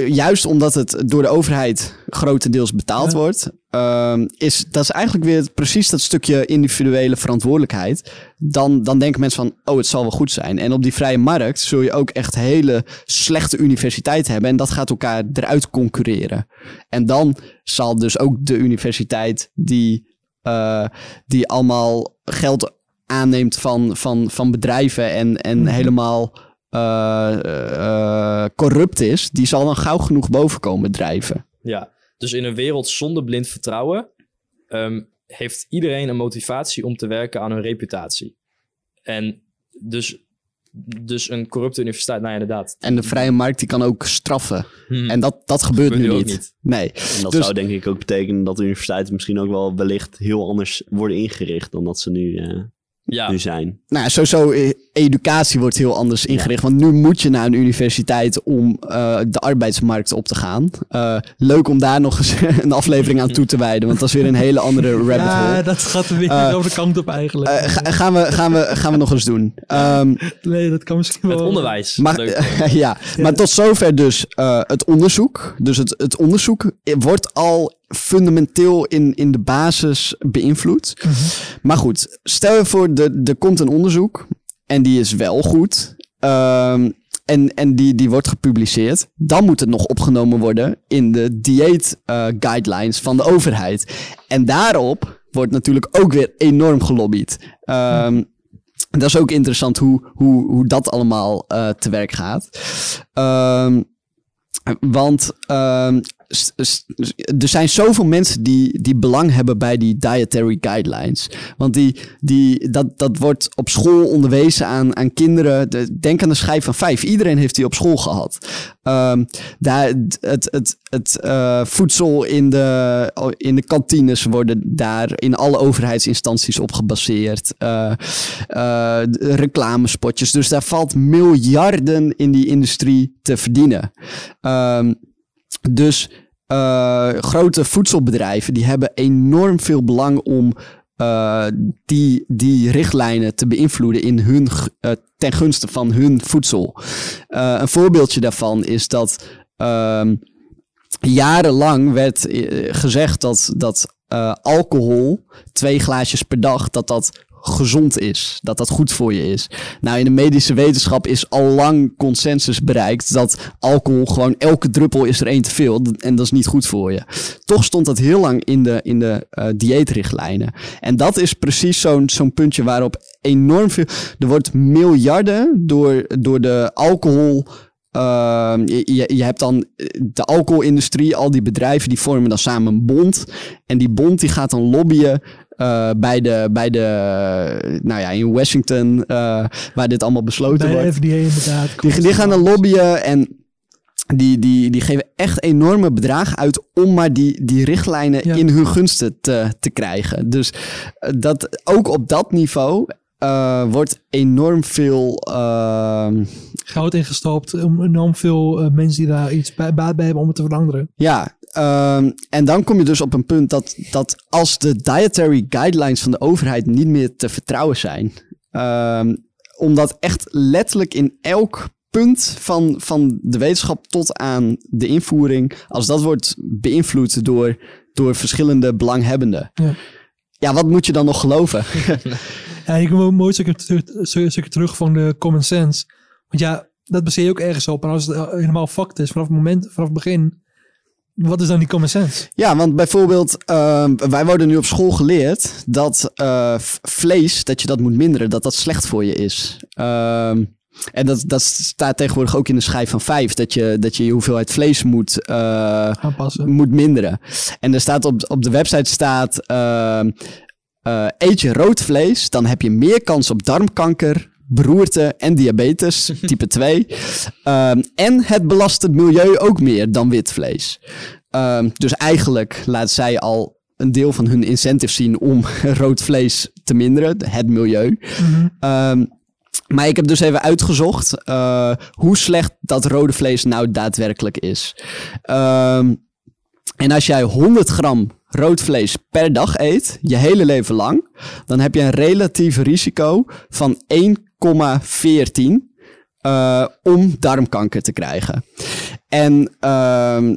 juist omdat het door de overheid grotendeels betaald wordt, ehm, is dat is eigenlijk weer precies dat stukje individuele verantwoordelijkheid. Dan, dan denken mensen van, oh, het zal wel goed zijn. En op die vrije markt zul je ook echt hele slechte universiteiten hebben. En dat gaat elkaar eruit concurreren. En dan zal dus ook de universiteit die, eh, die allemaal geld aanneemt van, van, van bedrijven en, en helemaal eh, eh, corrupt is, die zal dan gauw genoeg boven komen drijven. Ja, dus in een wereld zonder blind vertrouwen ehm, heeft iedereen een motivatie om te werken aan hun reputatie. En dus, dus een corrupte universiteit, nou ja, inderdaad. En de vrije markt die kan ook straffen. Hmm. En dat, dat gebeurt Gebeurt nu nu ook niet. niet. Nee. En dat Dus- zou denk ik ook betekenen dat de universiteiten misschien ook wel wellicht heel anders worden ingericht dan dat ze nu, eh, Ja. nu zijn. Nou, sowieso eh, educatie wordt heel anders ingericht. Want nu moet je naar een universiteit om eh, de arbeidsmarkt op te gaan. Eh, leuk om daar nog eens een aflevering aan toe te wijden. Want dat is weer een hele andere rabbit Ja, hole. dat gaat er weer over de kant op eigenlijk. Eh, ga- gaan, we, gaan, we, gaan we nog eens doen. Ehm, nee, dat kan misschien wel. Het onderwijs. maar, Leuk. ja, maar tot zover dus eh, het onderzoek. Dus het, het onderzoek wordt al fundamenteel in, in de basis beïnvloed. Maar goed, stel je voor, er, er komt een onderzoek en die is wel goed. ehm, en en die, die wordt gepubliceerd. Dan moet het nog opgenomen worden in de dieet eh, guidelines van de overheid. En daarop wordt natuurlijk ook weer enorm gelobbyd. Ehm, dat is ook interessant hoe, hoe, hoe dat allemaal eh, te werk gaat. Ehm, want er zijn zoveel mensen die, die belang hebben bij die dietary guidelines. Want die, die, dat, dat wordt op school onderwezen aan, aan kinderen. De- denk aan de schijf van vijf. Iedereen heeft die op school gehad. Ehm, daar, het het, het eh, voedsel in de, in de kantines worden daar in alle overheidsinstanties op gebaseerd. Eh, eh, reclamespotjes. Dus daar valt miljarden in die industrie te verdienen. Ehm, dus eh, grote voedselbedrijven die hebben enorm veel belang om eh, die, die richtlijnen te beïnvloeden in hun, eh, ten gunste van hun voedsel. Een voorbeeldje daarvan is dat ehm, jarenlang werd gezegd dat, dat alcohol, twee glaasjes per dag, dat dat gezond is. Dat dat goed voor je is. Nou, in de medische wetenschap is al lang consensus bereikt dat alcohol gewoon elke druppel is er één te veel. En dat is niet goed voor je. Toch stond dat heel lang in de, in de eh, dieetrichtlijnen. En dat is precies zo'n zo'n puntje waarop enorm veel... Er wordt miljarden door, door de alcohol... Ehm, je, je, hebt dan eh, de alcoholindustrie, al die bedrijven die vormen dan samen een bond. En die bond die gaat dan lobbyen eh, bij, de, bij de, nou ja, in Washington, eh, waar dit allemaal besloten Bij de wordt. FDA inderdaad. Die, die gaan dan lobbyen en die, die, die geven echt enorme bedragen uit om maar die, die richtlijnen in hun gunsten te, te krijgen. Dus eh, dat, ook op dat niveau wordt enorm veel... ehm, Goud ingestopt. om Enorm veel mensen die daar iets bij, baat bij hebben om het te veranderen. Ja, ehm, en dan kom je dus op een punt dat, dat als de dietary guidelines van de overheid niet meer te vertrouwen zijn, ehm, omdat echt letterlijk in elk punt van, van de wetenschap tot aan de invoering, als dat wordt beïnvloed door, door verschillende belanghebbenden. Ja. Ja, wat moet je dan nog geloven? Ja, wel een mooi stukje, terug- terug van de common sense. Want ja, dat baseer je ook ergens op. En als het helemaal fact is, vanaf het moment, vanaf het begin, wat is dan die common sense? Ja, want bijvoorbeeld, ehm, wij worden nu op school geleerd dat eh, vlees, dat je dat moet minderen, dat dat slecht voor je is. Ehm, en dat, dat staat tegenwoordig ook in de schijf van vijf, dat je dat je, je hoeveelheid vlees moet, eh, moet minderen. En er staat op, op de website staat, ehm, eh, eet je rood vlees, dan heb je meer kans op darmkanker, beroerte en diabetes, type 2. Ehm, en het belast het milieu ook meer dan wit vlees. Ehm, dus eigenlijk laat zij al een deel van hun incentive zien om rood vlees te minderen, het milieu. Ehm, maar ik heb dus even uitgezocht eh, hoe slecht dat rode vlees nou daadwerkelijk is. En als jij 100 gram rood vlees per dag eet, je hele leven lang, dan heb je een relatief risico van 1,14 eh, om darmkanker te krijgen. En ehm,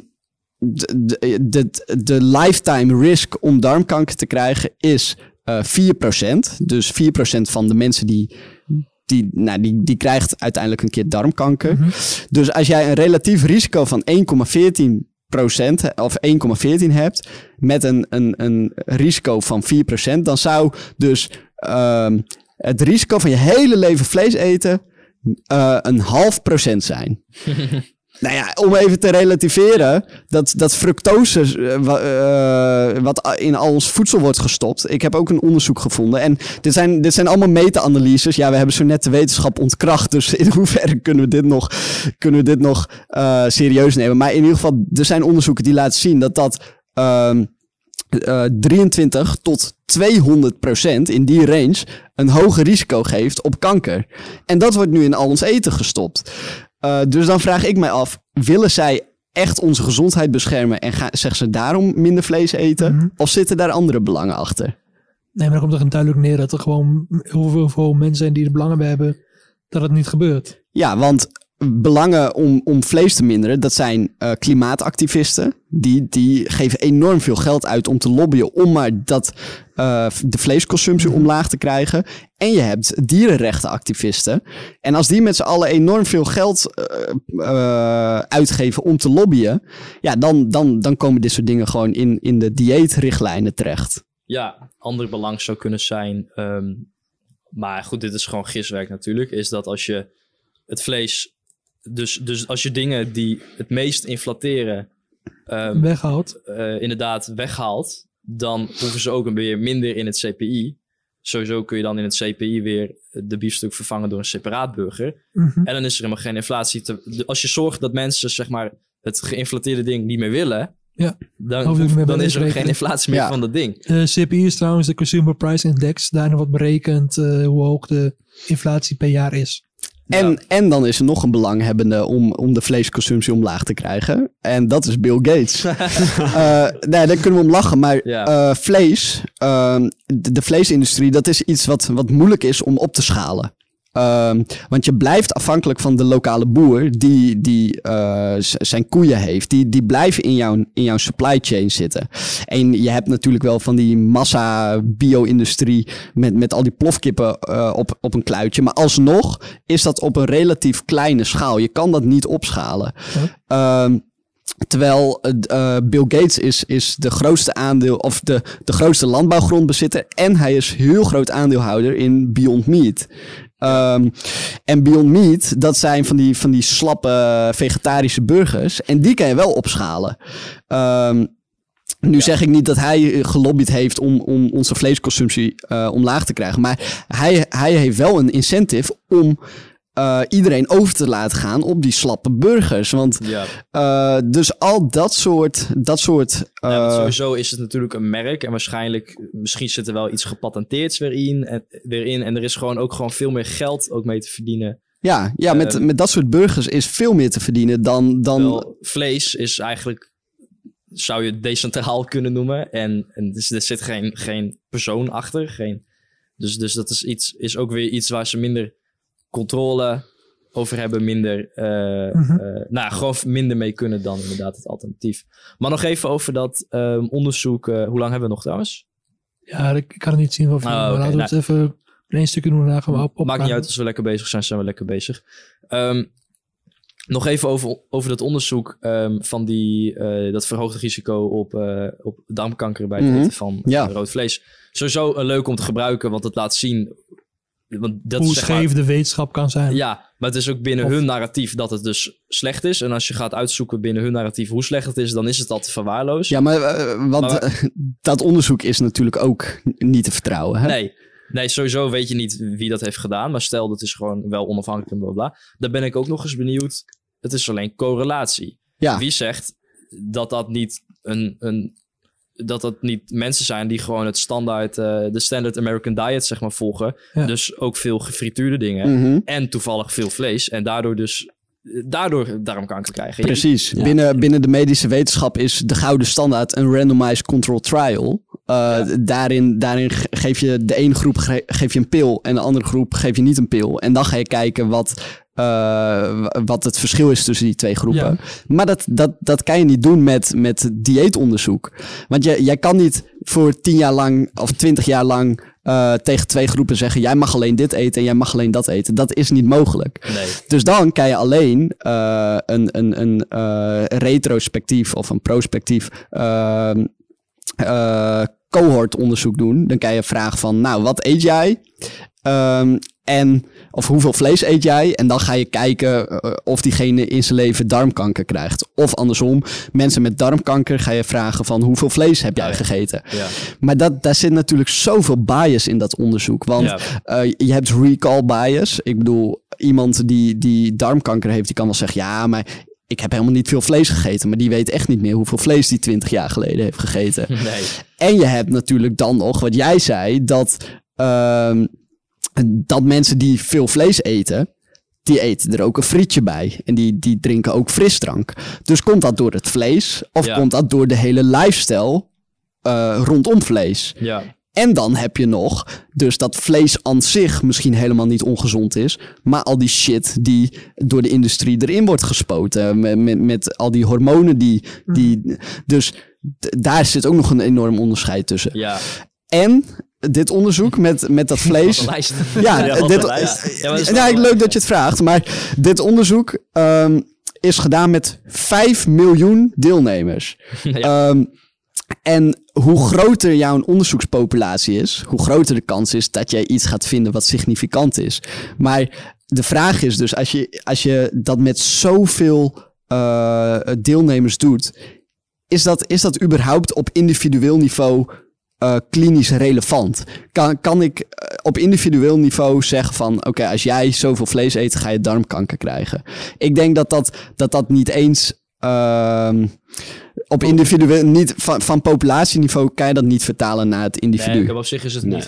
de, de, lifetime risk om darmkanker te krijgen is eh 4%. Dus 4% van de mensen die, die, nou, die, die krijgt uiteindelijk een keer darmkanker. Dus als jij een relatief risico van 1,14% of 1,14 hebt met een, een, een risico van 4%, dan zou dus ehm, het risico van je hele leven vlees eten eh, een half procent zijn. Nou ja, om even te relativeren, dat, dat fructose, eh, eh, wat in al ons voedsel wordt gestopt. Ik heb ook een onderzoek gevonden. En dit zijn, dit zijn allemaal meta-analyses. Ja, we hebben zo net de wetenschap ontkracht. Dus in hoeverre kunnen we dit nog, kunnen we dit nog serieus nemen? Maar in ieder geval, er zijn onderzoeken die laten zien dat dat ehm, eh, 23 tot 200 procent in die range een hoger risico geeft op kanker. En dat wordt nu in al ons eten gestopt. Eh, dus dan vraag ik mij af, willen zij echt onze gezondheid beschermen en gaan, zeggen ze daarom minder vlees eten? Of zitten daar andere belangen achter? Nee, maar dan komt er duidelijk neer dat er gewoon heel veel, veel mensen zijn die er belangen bij hebben dat het niet gebeurt. Ja, want belangen om, om vlees te minderen, dat zijn eh, klimaatactivisten. Die, die geven enorm veel geld uit om te lobbyen om maar dat, eh, de vleesconsumptie omlaag te krijgen. En je hebt dierenrechtenactivisten. En als die met z'n allen enorm veel geld eh, uitgeven om te lobbyen, ja, dan, dan, dan komen dit soort dingen gewoon in, in de dieetrichtlijnen terecht. Ja, ander belang zou kunnen zijn. ehm, maar goed, dit is gewoon giswerk natuurlijk. Is dat als je het vlees. Dus, dus als je dingen die het meest inflateren. ehm, Weghaalt. eh, inderdaad weghaalt. Dan hoeven ze ook een weer minder in het CPI. Sowieso kun je dan in het CPI weer de biefstuk vervangen door een separaat burger. Mhm. En dan is er helemaal geen inflatie. Te, als je zorgt dat mensen zeg maar, het geïnflateerde ding niet meer willen. Ja. Dan, Hoef dan is er geen inflatie meer Ja. van dat ding. De CPI is trouwens de Consumer Price Index. Daarna wordt berekend eh, hoe hoog de inflatie per jaar is. En, en dan is er nog een belanghebbende om, om de vleesconsumptie omlaag te krijgen. En dat is Bill Gates. Eh, nee, daar kunnen we om lachen. Maar eh, vlees, ehm, de, de vleesindustrie, dat is iets wat, wat moeilijk is om op te schalen. Ehm, want je blijft afhankelijk van de lokale boer die, die eh, zijn koeien heeft. Die, die blijven in jouw, in jouw supply chain zitten. En je hebt natuurlijk wel van die massa bio-industrie met, met al die plofkippen eh, op, op een kluitje. Maar alsnog is dat op een relatief kleine schaal. Je kan dat niet opschalen. Ehm, Terwijl eh, Bill Gates is, is de grootste aandeel of de, de grootste landbouwgrondbezitter. En hij is heel groot aandeelhouder in Beyond Meat. Ehm, en Beyond Meat, dat zijn van die, van die slappe vegetarische burgers. En die kan je wel opschalen. Ehm, nu zeg ik niet dat hij gelobbyd heeft om, om onze vleesconsumptie eh, omlaag te krijgen. Maar hij, hij heeft wel een incentive om eh, iedereen over te laten gaan op die slappe burgers. Want Ja. eh, dus al dat soort. Dat soort Ja, eh, sowieso is het natuurlijk een merk. En waarschijnlijk, misschien zit er wel iets gepatenteerds weer in. En, weer in, en er is gewoon ook gewoon veel meer geld ook mee te verdienen. ja, ja met, met dat soort burgers is veel meer te verdienen dan. dan vlees is eigenlijk, zou je decentraal kunnen noemen. En, en dus, er zit geen, geen persoon achter. Geen, dus, dus dat is, iets, is ook weer iets waar ze minder controle over hebben. Minder, eh, Mhm. eh, nou, gewoon minder mee kunnen dan inderdaad het alternatief. Maar nog even over dat ehm, onderzoek. eh, hoe lang hebben we nog trouwens? Ja, ik, kan het niet zien maar oké, laten we nou. het even in één stukje doen gaan we op. Maakt niet uit als we lekker bezig zijn, zijn we lekker bezig. Ehm, nog even over, over dat onderzoek ehm, van die, eh, dat verhoogde risico op, eh, op darmkanker bij het Mhm. eten van Ja. rood vlees. Sowieso leuk om te gebruiken, want het laat zien. Want dat Hoe is, zeg maar- scheef de wetenschap kan zijn. ja, maar het is ook binnen Of- hun narratief dat het dus slecht is. En als je gaat uitzoeken binnen hun narratief hoe slecht het is, dan is het al te verwaarloosd. ja, maar eh, want Maar- dat onderzoek is natuurlijk ook niet te vertrouwen. Hè? Nee. Nee, sowieso weet je niet wie dat heeft gedaan. Maar stel, dat is gewoon wel onafhankelijk en bla bla. Dan ben ik ook nog eens benieuwd. Het is alleen correlatie. Ja. Wie zegt dat dat niet een, een dat dat niet mensen zijn die gewoon het standaard, eh, de standard American diet zeg maar volgen. Ja. Dus ook veel gefrituurde dingen. Mhm. En toevallig veel vlees. En daardoor dus daardoor darmkanker krijgen. Je- Precies. Binnen, binnen de medische wetenschap is de gouden standaard een randomized control trial. Uh, daarin, daarin ge- geef je de ene groep ge- geef je een pil en de andere groep geef je niet een pil. En dan ga je kijken wat, w- wat het verschil is tussen die twee groepen. Ja. Maar dat, dat, dat kan je niet doen met, met dieetonderzoek. Want je, jij kan niet voor tien jaar lang of twintig jaar lang eh, tegen twee groepen zeggen: jij mag alleen dit eten en jij mag alleen dat eten. Dat is niet mogelijk. Nee. Dus dan kan je alleen eh, een, een, een retrospectief of een prospectief ehm, eh, cohortonderzoek doen. Dan kan je vragen van, nou, wat eet jij? Ehm, en, of hoeveel vlees eet jij? En dan ga je kijken eh, of diegene in zijn leven darmkanker krijgt. Of andersom, mensen met darmkanker ga je vragen van hoeveel vlees heb jij gegeten? Ja. Maar dat, daar zit natuurlijk zoveel bias in dat onderzoek. Want Ja. eh, je hebt recall bias. Ik bedoel, iemand die, die darmkanker heeft, die kan wel zeggen... ja, maar ik heb helemaal niet veel vlees gegeten. Maar die weet echt niet meer hoeveel vlees die 20 jaar geleden heeft gegeten. Nee. En je hebt natuurlijk dan nog wat jij zei, dat, ehm, dat mensen die veel vlees eten, die eten er ook een frietje bij. En die, die drinken ook frisdrank. Dus komt dat door het vlees? Of Ja. komt dat door de hele lifestyle eh, rondom vlees? Ja. En dan heb je nog, dus dat vlees aan zich misschien helemaal niet ongezond is. Maar al die shit die door de industrie erin wordt gespoten. Met, met, met al die hormonen die. die dus d- daar zit ook nog een enorm onderscheid tussen. Ja. En dit onderzoek met, met dat vlees. Ja, dit, lijst. Ja, wel- leuk dat je het vraagt. Maar dit onderzoek ehm, is gedaan met 5 miljoen deelnemers. Ehm, en hoe groter jouw onderzoekspopulatie is, hoe groter de kans is dat jij iets gaat vinden wat significant is. Maar de vraag is dus, als je, als je dat met zoveel eh, deelnemers doet, is dat, is dat überhaupt op individueel niveau eh, klinisch relevant? Kan, kan ik eh, op individueel niveau zeggen van... oké, als jij zoveel vlees eet, ga je darmkanker krijgen. Ik denk dat dat, dat, dat niet eens... ehm, op individueel, niet van, van populatieniveau kan je dat niet vertalen naar het individu. Nee, op zich is het niet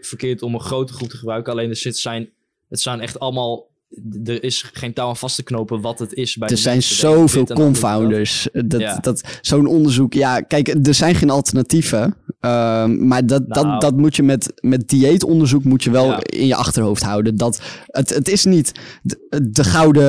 verkeerd om een grote groep te gebruiken. Alleen er zit zijn, het zijn echt allemaal... Er is geen touw aan vast te knopen wat het is. Bij er zijn zoveel confounders. Dat, Ja. dat, Zo'n onderzoek, ja, kijk, er zijn geen alternatieven. Ehm, maar dat, Nou. dat, dat moet je met, met dieetonderzoek moet je wel Ja. in je achterhoofd houden. Dat, het, het is niet de, de gouden,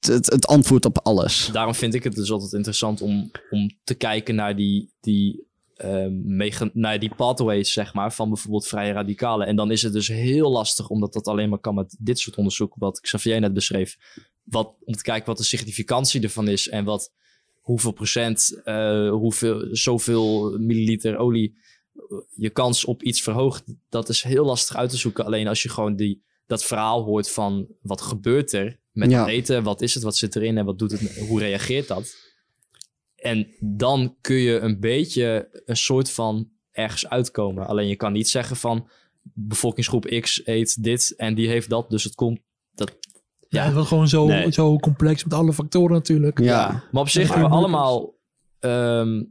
het, het antwoord op alles. Daarom vind ik het dus altijd interessant om, om te kijken naar die, die, ehm, naar die pathways, zeg maar, van bijvoorbeeld vrije radicalen. En dan is het dus heel lastig, omdat dat alleen maar kan met dit soort onderzoek, wat Xavier net beschreef. Wat, om te kijken wat de significantie ervan is en wat, hoeveel procent, eh, hoeveel, zoveel milliliter olie eh, je kans op iets verhoogt. Dat is heel lastig uit te zoeken. Alleen als je gewoon die, dat verhaal hoort van wat gebeurt er met Ja. het eten, wat is het, wat zit erin en wat doet het, hoe reageert dat? En dan kun je een beetje een soort van ergens uitkomen. Alleen je kan niet zeggen van bevolkingsgroep X eet dit en die heeft dat, dus het komt. Dat, Ja, het wordt gewoon zo, Nee. zo complex met alle factoren natuurlijk. Ja. Maar op zich hebben we allemaal, ehm,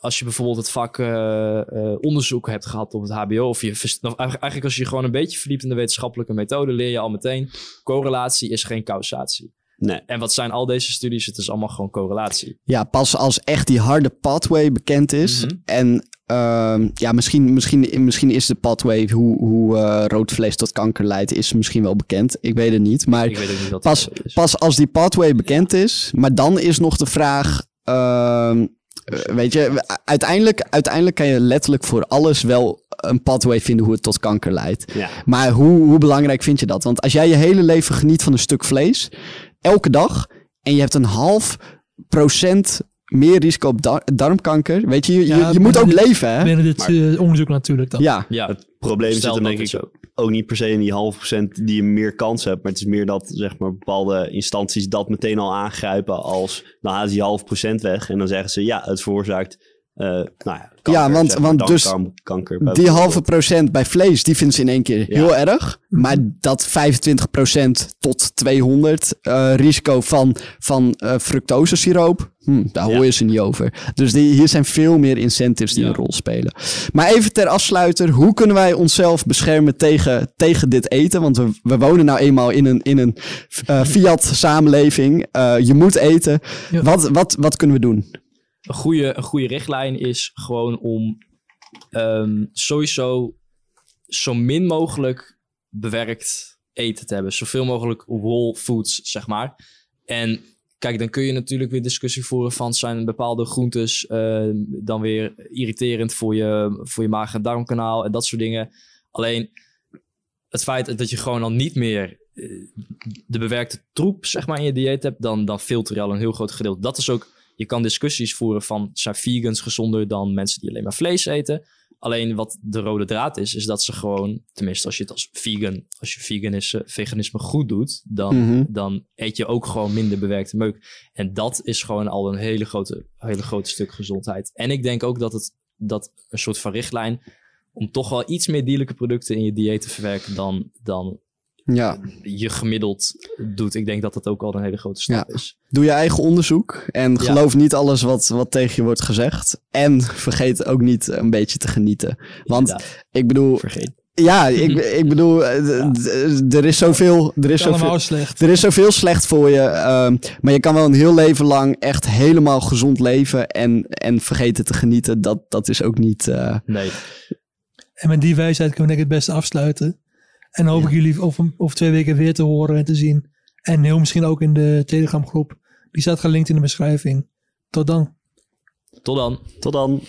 als je bijvoorbeeld het vak eh, eh, onderzoek hebt gehad op het HBO, of je of eigenlijk eigenlijk als je je gewoon een beetje verdiept in de wetenschappelijke methode, leer je al meteen: correlatie is geen causatie. Nee. En wat zijn al deze studies? Het is allemaal gewoon correlatie. Ja, pas als echt die harde pathway bekend is. Mhm. En ehm, ja, misschien, misschien, misschien is de pathway hoe, hoe eh, rood vlees tot kanker leidt, is misschien wel bekend. Ik weet het niet. Maar Ik weet ook niet wat pas, pas als die pathway bekend is. Maar dan is nog de vraag. ehm, eh, weet je, uiteindelijk, uiteindelijk kan je letterlijk voor alles wel een pathway vinden hoe het tot kanker leidt. Ja. Maar hoe, hoe belangrijk vind je dat? Want als jij je hele leven geniet van een stuk vlees, elke dag, en je hebt een half procent meer risico op dar- darmkanker, weet je, je, je- Ja, je moet ook dit- leven, hè? Binnen dit Maar- eh, onderzoek natuurlijk dan. Ja, Ja, Het probleem zit hem dat denk ik ook niet per se in die half procent die je meer kans hebt. Maar het is meer dat zeg maar, bepaalde instanties dat meteen al aangrijpen als... dan halen ze die half procent weg en dan zeggen ze ja, het veroorzaakt... eh nou ja, kanker, Ja, want- zeg maar, want dus die halve procent bij vlees, die vinden ze in één keer heel erg. Maar dat 25 procent tot 200 eh, risico van, van eh fructosesiroop, hm, daar hoor je ze niet over. Dus die, hier zijn veel meer incentives die Ja. een rol spelen. Maar even ter afsluiter, hoe kunnen wij onszelf beschermen tegen, tegen dit eten? Want we, we wonen nou eenmaal in een, in een eh, fiat-samenleving. Eh, je moet eten. Ja. Wat, wat, wat kunnen we doen? Een goede, een goede richtlijn is gewoon om ehm, sowieso zo min mogelijk bewerkt eten te hebben. Zoveel mogelijk whole foods, zeg maar. En kijk, dan kun je natuurlijk weer discussie voeren van... zijn bepaalde groentes eh, dan weer irriterend voor je, voor je maag- en darmkanaal... en dat soort dingen. Alleen het feit dat je gewoon al niet meer eh, de bewerkte troep zeg maar, in je dieet hebt... dan, dan filter je al een heel groot gedeelte. Dat is ook... Je kan discussies voeren van... zijn vegans gezonder dan mensen die alleen maar vlees eten... Alleen wat de rode draad is, is dat ze gewoon, tenminste als je het als vegan, als je veganisme, veganisme goed doet, dan, Mhm. dan eet je ook gewoon minder bewerkte meuk. En dat is gewoon al een hele grote, hele grote stuk gezondheid. En ik denk ook dat het dat een soort van richtlijn om toch wel iets meer dierlijke producten in je dieet te verwerken dan, dan Ja. je gemiddeld doet. Ik denk dat dat ook al een hele grote stap Ja. is. Doe je eigen onderzoek en Ja. geloof niet alles wat, wat tegen je wordt gezegd. En vergeet ook niet een beetje te genieten. Want ik bedoel... Vergeet. Ja, ik, ik bedoel, eh, er is zoveel... Er is zoveel, slecht. er is zoveel slecht voor je. ehm, maar je kan wel een heel leven lang echt helemaal gezond leven. En, en vergeten te genieten. Dat, dat is ook niet... eh, Nee. En met die wijsheid kunnen we denk ik het beste afsluiten. En hoop ik jullie over, over twee weken weer te horen en te zien. En heel misschien ook in de Telegram groep. Die staat gelinkt in de beschrijving. Tot dan. Tot dan. Tot dan.